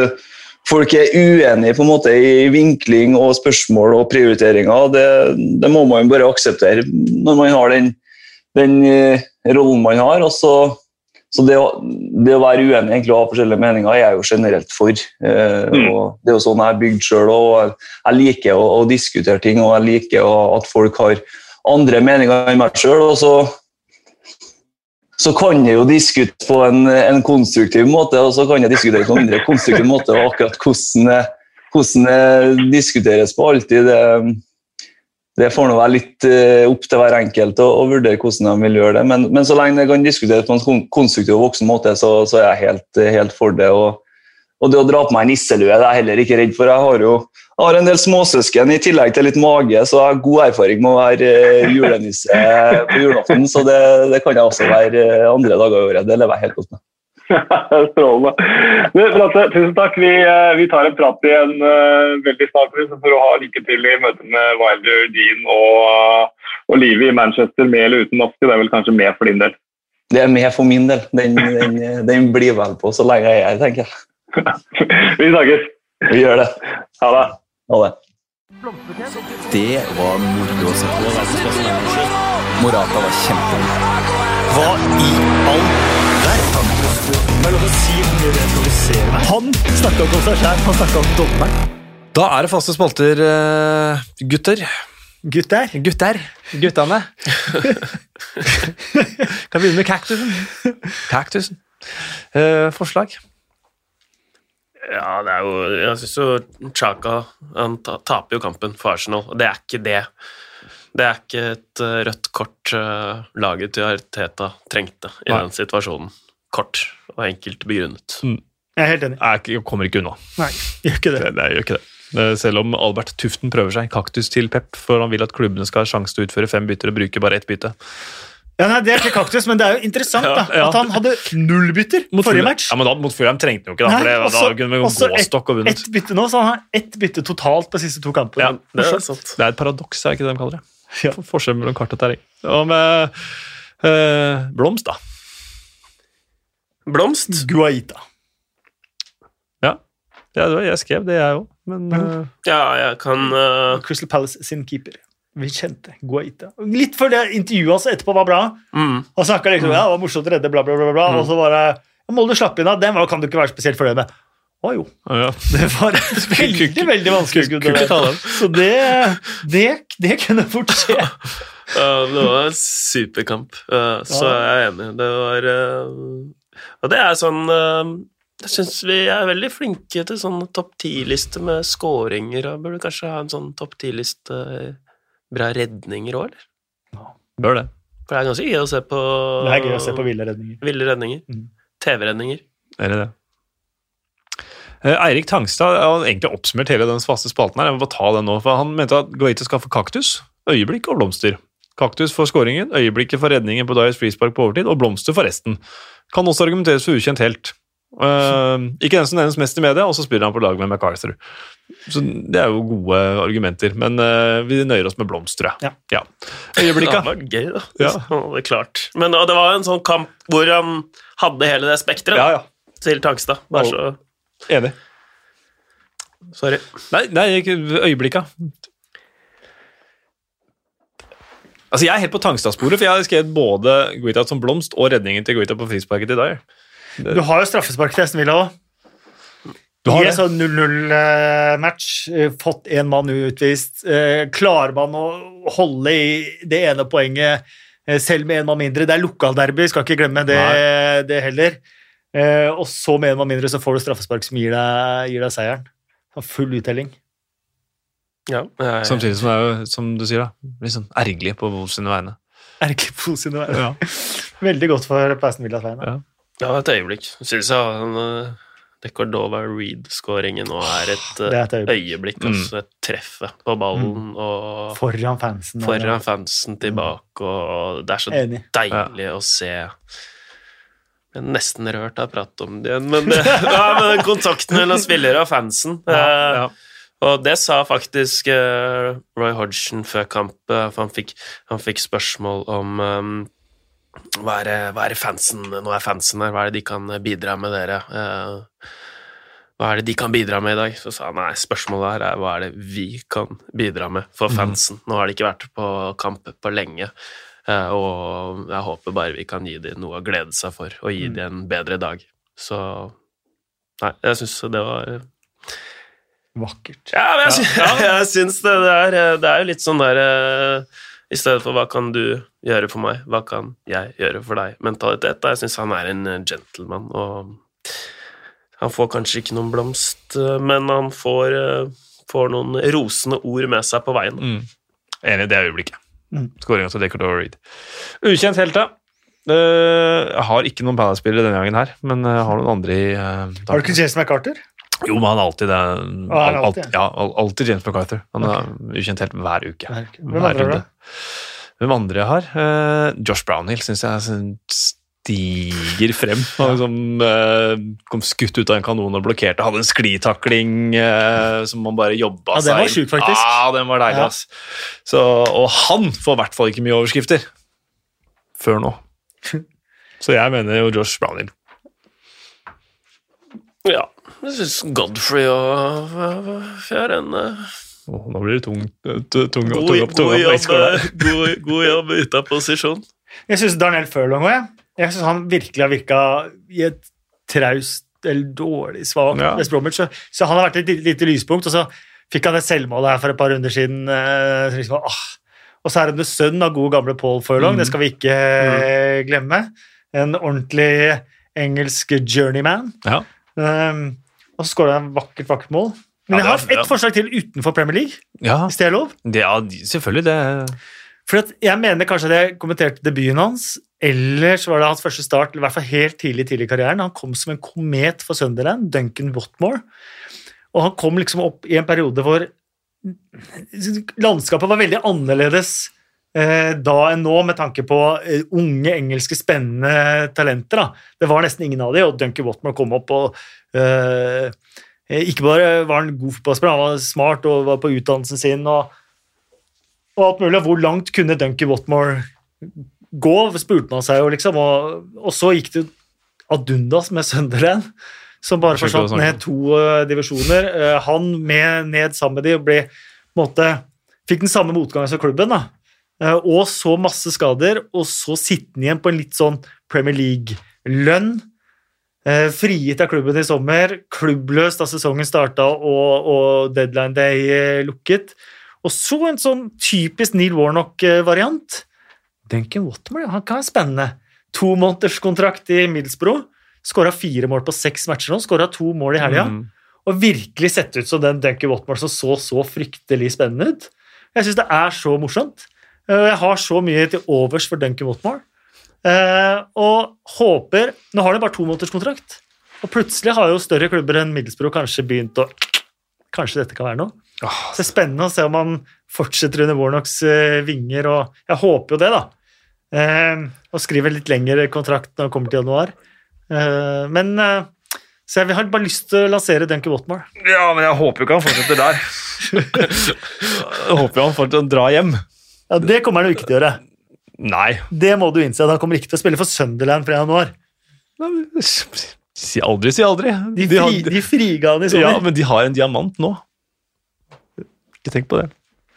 folk er uenige på en måte i vinkling og spørsmål og prioriteringer, det, det må man bare akseptere når man har den, den rollen man har. og så så det å, det å, være uenig egentlig og ha forskjellige meninger er jeg jo generelt for. Eh, mm. og Det er jo sånn jeg er bygd sjøl. Jeg liker å, å, diskutere ting, og jeg liker å, at folk har andre meninger enn meg sjøl. Og så, så, kan jeg jo diskutere på en, en, konstruktiv måte, og så kan jeg diskutere på en mindre konstruktiv måte. og akkurat hvordan hvordan det diskuteres på alltid det det får nå være litt uh, opp til hver enkelt å, å, vurdere hvordan de vil gjøre det. Men, men så lenge det kan diskuteres på en konstruktiv og voksen måte, så, så er jeg helt, helt for det. Og, og, det å dra på meg nisselue er jeg heller ikke redd for. Jeg har jo jeg har en del småsøsken i tillegg til litt mage, så jeg har god erfaring med å være uh, julenisse på julaften. Så det, det, kan jeg også være andre dager i året. Det lever jeg helt godt med. Strålende. Bratte, tusen takk. Vi, eh, vi, tar en prat igjen uh, veldig snart for å ha lykke til i møte med Wilder, Dean og, og livet i Manchester med eller uten maske. Det er vel kanskje med for din del? Det er med for min del. Den, den, den blir vel på så lenge jeg er her, tenker jeg. vi snakkes. Vi gjør det. Ha det. Ha det. Det var moro å se på. Morata var kjempegod. Hva i all Han snakka ikke om seg sjæl, han snakka om dommeren. Da er det faste spalter, eh, gutter. Gutter. Gutter. Guttene. *laughs* kan begynne med kaktusen. Kaktusen. Eh, forslag? Ja, det er jo Jeg syns jo Chaka han taper jo kampen for Arsenal, og det er ikke det. Det er ikke et eh, rødt kort uh, laget til Arteta trengte i Nei. den situasjonen. Kort og enkelt begrunnet. Jeg er helt enig. Jeg ikke- kommer ikke unna. Nei, gjør ikke det. Det, det gjør ikke det. Eh, Selv om Albert Tuften prøver seg. Kaktus til Pep, for han vil at klubbene skal ha sjanse til å utføre fem bytter og bruke bare ett bytte. Ja, nei, Det er ikke kaktus, men det er jo interessant da, Ja, ja. at han hadde null bytter Mot forrige match. Ja, men da, Mot Fulham trengte han jo ikke, da, for det, også- da kunne vi også gå stokk og vunnet. Ett bytte nå, så han har ett bytte totalt på de siste to kampene. Ja, Det er Det er et paradoks, er ikke det de kaller det? *laughs* Ja. For- Forskjell mellom kart og terreng. Og med eh, Blomst, da. Blomst. Guaita. Ja, det var, jeg skrev det, jeg òg. Men eh, Ja, jeg kan eh, Crystal Palace sin keeper. Vi kjente Guaita. Litt før det intervjuet hans etterpå var bra. mm, Han snakka liksom ja, det var morsomt å redde, bla, bla, bla, bla. og så bare ja, Molde slapp inn av. Den var, kan du ikke være spesielt fornøyd med. Å jo. ja. *laughs* Det var veldig, veldig vanskelig Så det, det, det kunne fort skje. *laughs* Ja, det var en superkamp, eh, så Ja. jeg er enig. Det var eh, Og det er sånn eh, Jeg syns vi er veldig flinke til sånn topp ti-liste med scoringer, og burde kanskje ha en sånn topp ti-liste bra redninger òg, eller? Bør det. For det er ganske gøy å se på Det er gøy å se på ville redninger. ville redninger. Mm. TV-redninger. Er det det? Eh, Eirik Tangstad har egentlig oppsummert hele den faste spalten. her. Jeg må bare ta den nå, for Han mente at Guaita skal få kaktus, øyeblikk og blomster. Kaktus for skåringen, øyeblikket for redningen på Dyers frispark på overtid, og blomster for resten. Kan også argumenteres for ukjent helt. Uh, ikke den som nevnes mest i media, og så spiller han på lag med MacArthur. Så Det er jo gode argumenter, men uh, vi nøyer oss med blomsteret. Ja. ja. Det var gøy, da. *laughs* Ja. Det er klart. Men og det var en sånn kamp hvor han hadde hele det spekteret Ja, ja. til Tangstad. Bare så Enig. Sorry. Nei, nei øyeblikka. Altså, Jeg er helt på Tangstad-sporet, for jeg har skrevet både Guita som blomst og redningen til Guita på frisparket til Dyer. Du har jo straffespark til Esten Villa òg. Du har I en sånn 0-0-match, eh, fått én mann utvist. eh, Klarer man å holde i det ene poenget eh, selv med én mann mindre? Det er lokalderby, skal ikke glemme det, det heller. Eh, Og så med en mann mindre så får du straffespark som gir deg, gir deg seieren. Sånn Full uttelling. Ja, jeg, Samtidig som det er jo, som du sier, da, litt sånn ergerlig på Wolves sine vegne. Ergerlig på på sine vegne. Ja. *laughs* Veldig godt for Aston Villas vegne. Ja. Ja, et øyeblikk. Syns jeg han uh, Decordova Reed-skåringen nå er et eh, er et øyeblikk. øyeblikk. Altså et treffe på ballen og Foran fansen. foran fansen tilbake, og det er så Enig. deilig å se. Nesten rørt av prat om det igjen, men, det, *laughs* ja, men kontakten mellom spillere og fansen eh, Ja. Og det sa faktisk eh, Roy Hodgson før kamp, eh, for han fikk, han fikk spørsmål om um, hva, er hva er fansen Nå er fansen her, hva er det de kan bidra med dere? Eh, hva er det de kan bidra med i dag? Så sa han nei, spørsmålet her er hva er det vi kan bidra med for fansen? Nå har de ikke vært på kamp på lenge, eh, og jeg håper bare vi kan gi dem noe å glede seg for, og gi dem en bedre dag. Så Nei, jeg syns det var Vakkert. ja, men jeg, sy *laughs* jeg syns det, det, er, det er litt sånn der eh, I stedet for 'hva kan du gjøre for meg', 'hva kan jeg gjøre for deg'? Mentalitet. Jeg syns han er en eh, gentleman, og han får kanskje ikke noen blomst, eh, men han får, eh, får noen rosende ord med seg på veien. Mm. Enig i det øyeblikket. Mm. Skåringa til Decordova Reed. Ukjent helt, da. Eh, jeg har ikke noen Palace-spillere denne gangen her, men jeg har noen andre i uh, Har du ikke Jason McCarter? Jo, men han er alltid det. Al er alltid, ja, al- alltid James McArthur. Han er ukjent helt hver uke. Nei, ok. Hvem Hver andre? Hvem andre jeg har? Uh, Josh Brownhill syns jeg stiger frem. Han liksom, eh, kom skutt ut av en kanon og blokkerte. Hadde en sklitakling eh, som man bare jobba Ja, den var sjuk, faktisk. Ja, den var deilig, ass. Så, og han får i hvert fall ikke mye overskrifter. Før nå. *laughs* Så jeg mener jo Josh Browning. Ja, jeg syns Godfrey og er en eh, Åh, nå blir det tung, tung, tung, god, tung, god, tung, jobb, eh, god, god jobb ute av posisjon. Jeg syns Darnell Furlong òg, jeg. Jeg syns han virkelig har virka i et traust eller dårlig, svakt Ja. Så, så han har vært et lite, lyspunkt. Og så fikk han det selvmålet her for et par runder siden. eh, så liksom, ah. Og så er han jo sønn av gode gamle Paul Furlong, det skal vi ikke mm. glemme. En ordentlig engelsk journeyman. Ja. Um, og så skåra han vakkert, vakkert mål. Men jeg har ett forslag til utenfor Premier League, ja, hvis det er lov. ja selvfølgelig. Det For jeg mener kanskje at jeg kommenterte debuten hans, eller så var det hans første start, eller i hvert fall helt tidlig tidlig i karrieren. Han kom som en komet for Sunderland, Duncan Watmore. Og han kom liksom opp i en periode hvor landskapet var veldig annerledes eh, da enn nå, med tanke på eh, unge, engelske, spennende talenter. Da. Det var nesten ingen av de, og Duncan Watmore kom opp og eh, ikke bare var han god fotballspiller, han var smart og var på utdannelsen sin. og og alt mulig. Hvor langt kunne Duncan Watmore gå, spurte man seg jo, liksom. Og, og så gikk det ad undas med Sunderland, som bare forsvant ned to uh, divisjoner. Uh, han med ned sammen med de og ble, måte, fikk den samme motgangen som klubben. da. Uh, og så masse skader, og så sittende igjen på en litt sånn Premier League-lønn. Frigitt av klubben i sommer, klubbløst da sesongen starta og, og deadline day lukket. Og så en sånn typisk Neil Warnock-variant. Duncan Watmore han kan være spennende. To måneders kontrakt i Middlesbrough. Skåra fire mål på seks matcher nå. Skåra to mål i helga. Mm. Og virkelig sett ut som den Duncan Watmore som så så fryktelig spennende ut. Jeg syns det er så morsomt. Eh, Jeg har så mye til overs for Duncan Watmore. Eh, og håper Nå har de bare to måneders kontrakt. Og plutselig har jo større klubber enn Middlesbrough kanskje begynt å Kanskje dette kan være noe? Så det er spennende å se om han fortsetter under Warnocks eh, vinger, og jeg håper jo det, da. Eh, og skriver litt lengre kontrakt når han kommer til januar. Eh, men eh, Så jeg har bare lyst til å lansere Duncan Watmore. Ja, men jeg håper jo ikke han fortsetter der. *laughs* jeg håper jo han fortsetter å dra hjem. Ja, Det kommer han jo ikke til å gjøre. Nei. Det må du innse. Han kommer ikke til å spille for Sunderland fra januar. Si aldri, si aldri. De, De har- fri, de friga han i ja, men de har en diamant nå. Ikke tenk på det.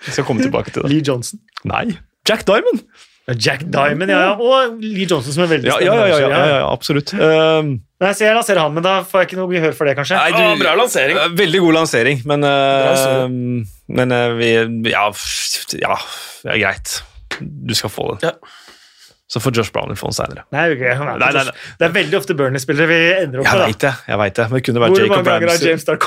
Jeg skal komme tilbake til det. Lee Johnson. Nei. Jack Diamond! Ja, Jack Diamond, ja, ja. Og Lee Johnson som er veldig Ja, ja, ja, ja, ja, ja, ja absolutt. Um, Nei, så jeg lanserer han, men da får jeg ikke noe gehør for det, kanskje. Nei, Å, bra lansering. Veldig god lansering, men, uh, men uh, vi ja, ja, det greit. Du skal få den. Ja. Så får Josh Brown få den seinere. Er Det er veldig ofte Burnley-spillere vi ender opp Jeg med. da. veit det, jeg vet det. Men det kunne vært Hvor Jacob mange ganger har James gjort *laughs*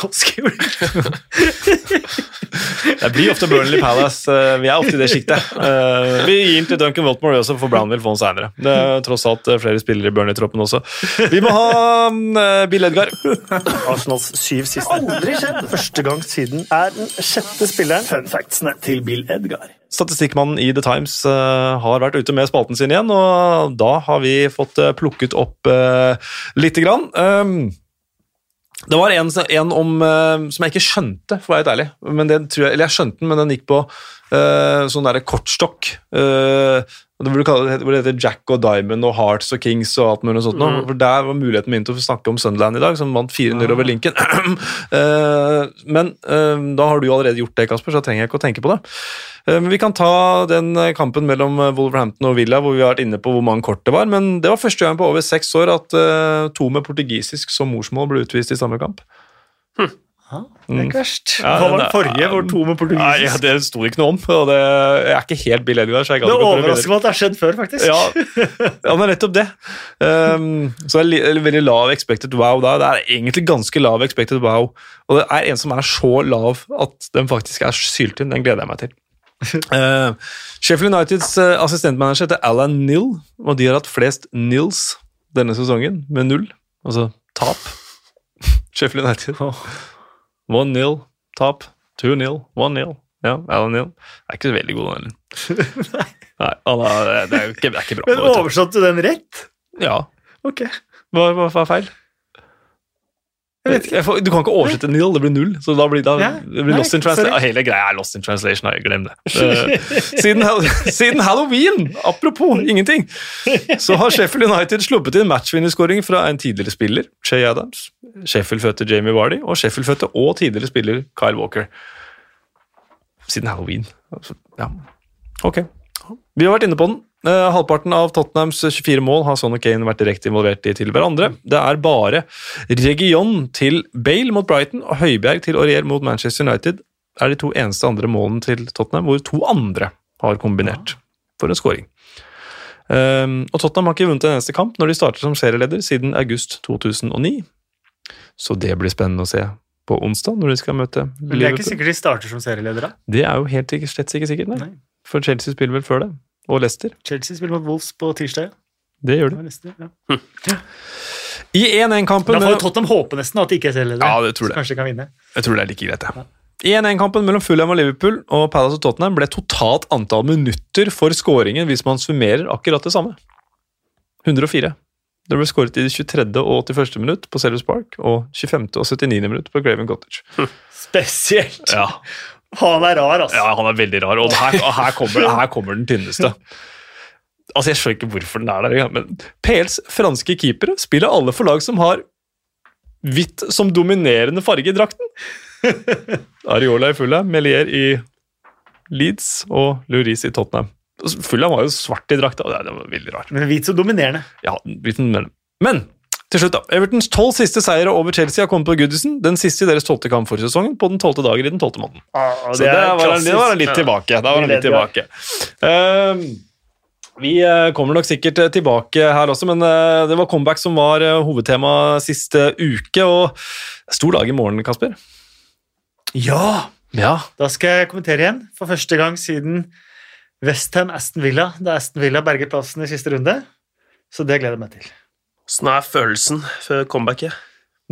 det? Blir ofte Burnley Palace. eh, vi er ofte i det sjiktet. Eh, vi gir den til Duncan Waltmore også, for Brown vil få den seinere. Det er tross alt eh, flere spillere i Burnley-troppen også. Vi må ha Bill Edgar. Arsenals syv siste. Aldri skjedd! Første gang siden er den sjette spilleren. Fun factsene til Bill Edgar. Statistikkmannen i The Times eh, har vært ute med spalten sin igjen, og da har vi fått eh, plukket opp uh, lite grann. Um, det var en, en om, eh, som jeg ikke skjønte, for å være helt ærlig. Jeg, eller jeg skjønte den, men den gikk på eh, sånn derre kortstokk. Uh, det hvor, kalle det, heter Jack og Diamond og Hearts og Kings og alt mulig sånt. Mm. For Der var muligheten min til å snakke om Sunderland i dag, som vant 4-0 over Lincoln. Uh, *clears throat* men uh, da har du allerede gjort det, Kasper, så da trenger jeg ikke å tenke på det. Men Vi kan ta den kampen mellom Wolverhampton og Villa, hvor vi har vært inne på hvor mange kort det var. Men det var første gang på over seks år at to med portugisisk som morsmål ble utvist i samme kamp. Ja, det er ikke verst. Hva var den forrige hvor to med Nei, Ja, Det sto ikke noe om. og det, Jeg er ikke helt Bill Edgar. så jeg Det overrasker meg at det har skjedd før, faktisk. ja, ja, men nettopp det. Um, så det er veldig lav expected wow da. Det er egentlig ganske lav expected wow. Og det er en som er så lav at den faktisk er syltynn. Den gleder jeg meg til. Uh, *laughs* Sheffield Uniteds uh, assistentmanager heter Alan Nill, og de har hatt flest nils denne sesongen, med null. Altså tap. *laughs* Sheffield United. 1-0, tap. 2-0, 1-0. Ja, Alan Nill. Er ikke veldig god, han heller. *laughs* Nei, er, det, er ikke, det er ikke bra. Men oversatte du den rett? Ja. Ok. Hva, er feil? Jeg vet ikke. Jeg får, du kan ikke oversette nil, det blir null. Så da blir da, Ja, det blir nei, lost in translation. Hele greia er lost in translation, jeg glem det. Eh, siden, *laughs* siden halloween, apropos ingenting, så har Sheffield United sluppet inn matchvinnerskåring fra en tidligere spiller, Shay Adams, Sheffield-fødte Jamie Vardy, og Sheffield-fødte og tidligere spiller Kyle Walker. Siden halloween. Altså, ja, ok. Vi har vært inne på den. Eh, halvparten av Tottenhams 24 mål har Son og Kane vært direkte involvert i til hverandre. Det er bare Region til Bale mot Brighton og Høibjerg til Aurier mot Manchester United er de to eneste andre målene til Tottenham hvor to andre har kombinert for en scoring. Um, og Tottenham har ikke vunnet en eneste kamp når de starter som serieleder siden august 2009. Så det blir spennende å se på onsdag når de skal møte Men det er ikke sikkert de starter som serieledere. Det er jo helt slett ikke sikkert, nei. Nei. For Chelsea spiller vel før det. Og Leicester. Chelsea spiller mot Wolves på tirsdag. Det gjør de. Ja. I 1-1-kampen Da får Tottenham håpe nesten at de ikke er serieledere. Ja, det tror jeg. Kanskje de kan vinne. Jeg tror det er like greit, det. I 1-1-kampen mellom Fulham og Liverpool og Palace og Tottenham ble totalt antall minutter for skåringen hvis man summerer akkurat det samme. 104. Det ble skåret i det 23. og 81. minutt på Sellers Park og 25. og 79. minutt på Graven Cottage. Spesielt. Ja, Han er rar, altså. ja han er veldig rar, og her, her, kommer, *laughs* her kommer den tynneste. Altså, Jeg skjønner ikke hvorfor den er der, men PLs franske keepere spiller alle for lag som har hvitt som dominerende farge i drakten. *laughs* Ariola i Fulham, Melier i Leeds og Luris i Tottenham. Fulham var jo svart i det det var veldig rart. Men hvit som dominerende. Ja, hvit som dominerende. Men til slutt, da. Evertons tolv siste seire over Chelsea har kommet på Goodison. Den siste i deres tolvte kamp for sesongen, på den tolvte dagen i den tolvte måneden. Så det, var, det var litt tilbake. Da var han litt tilbake. Ehm, vi eh, kommer nok sikkert eh, tilbake her også, men eh, det var comeback som var hovedtema siste uke. og Stor dag i morgen, Kasper. Ja! Ja. Da skal jeg kommentere igjen, for første gang siden Westham Aston Villa, da Aston Villa berget plassen i siste runde. Så det gleder jeg meg til. Åssen er følelsen før comebacket?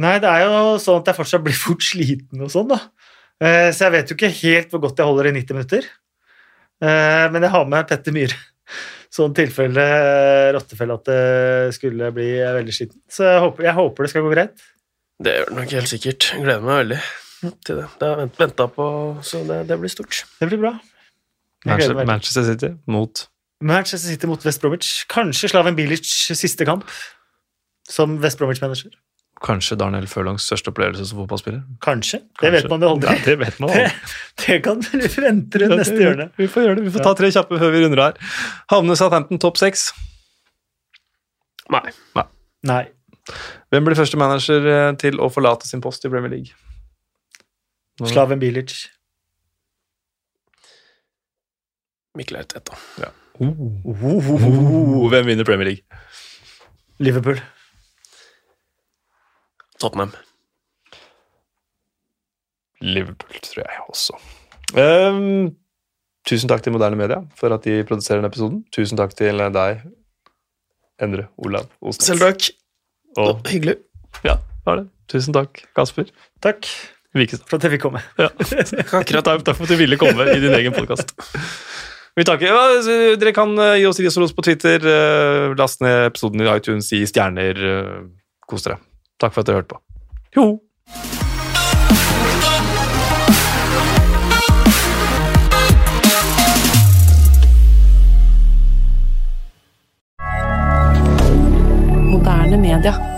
Nei, det er jo sånn at jeg fortsatt blir fort sliten og sånn, da. Eh, Så jeg vet jo ikke helt hvor godt jeg holder i 90 minutter. Eh, Men jeg har med Petter Myhre, sånn tilfelle rottefelle at det skulle bli veldig sliten. Så jeg håper, jeg håper det skal gå greit. Det gjør det nok helt sikkert. Jeg gleder meg veldig til det. Det har jeg venta på, så det, det blir stort. Det blir bra. Manchester. Manchester City mot Manchester City mot West Bromwich. Kanskje Slaven Bilic siste kamp som West Bromwich-manager. kanskje Darnell Furlongs største opplevelse som fotballspiller. Kanskje. Det Kanskje. vet man jo aldri. Ja, det vet man *laughs* aldri. det kan *laughs* vi vente rundt neste hjørne. Vi får gjøre det. Vi får ta tre kjappe før vi runder her. Havner Southampton topp seks? Nei. Nei. Hvem blir første manager eh, til å forlate sin post i Premier League? Nå- Slaven Bilic. Mikkel Arteta. Oh, hvem vinner Premier League? Liverpool. Tottenham. Liverpool, tror jeg også. Um, tusen takk til Moderne Media for at de produserer denne episoden. Tusen takk til deg, Endre Olav Osnes. Selv takk. Og Hyggelig. ja, var det. Tusen takk, Kasper. Takk Vikestad. for at jeg fikk komme. Ja. *laughs* Akkurat takk, for at du ville komme i din egen podkast. *laughs* Vi takker. Ja, dere kan eh, gi oss ris og ros på Twitter. eh, Last ned episoden i iTunes, gi stjerner. eh, Kos dere. Takk for at dere hørte på. Jo! Moderne.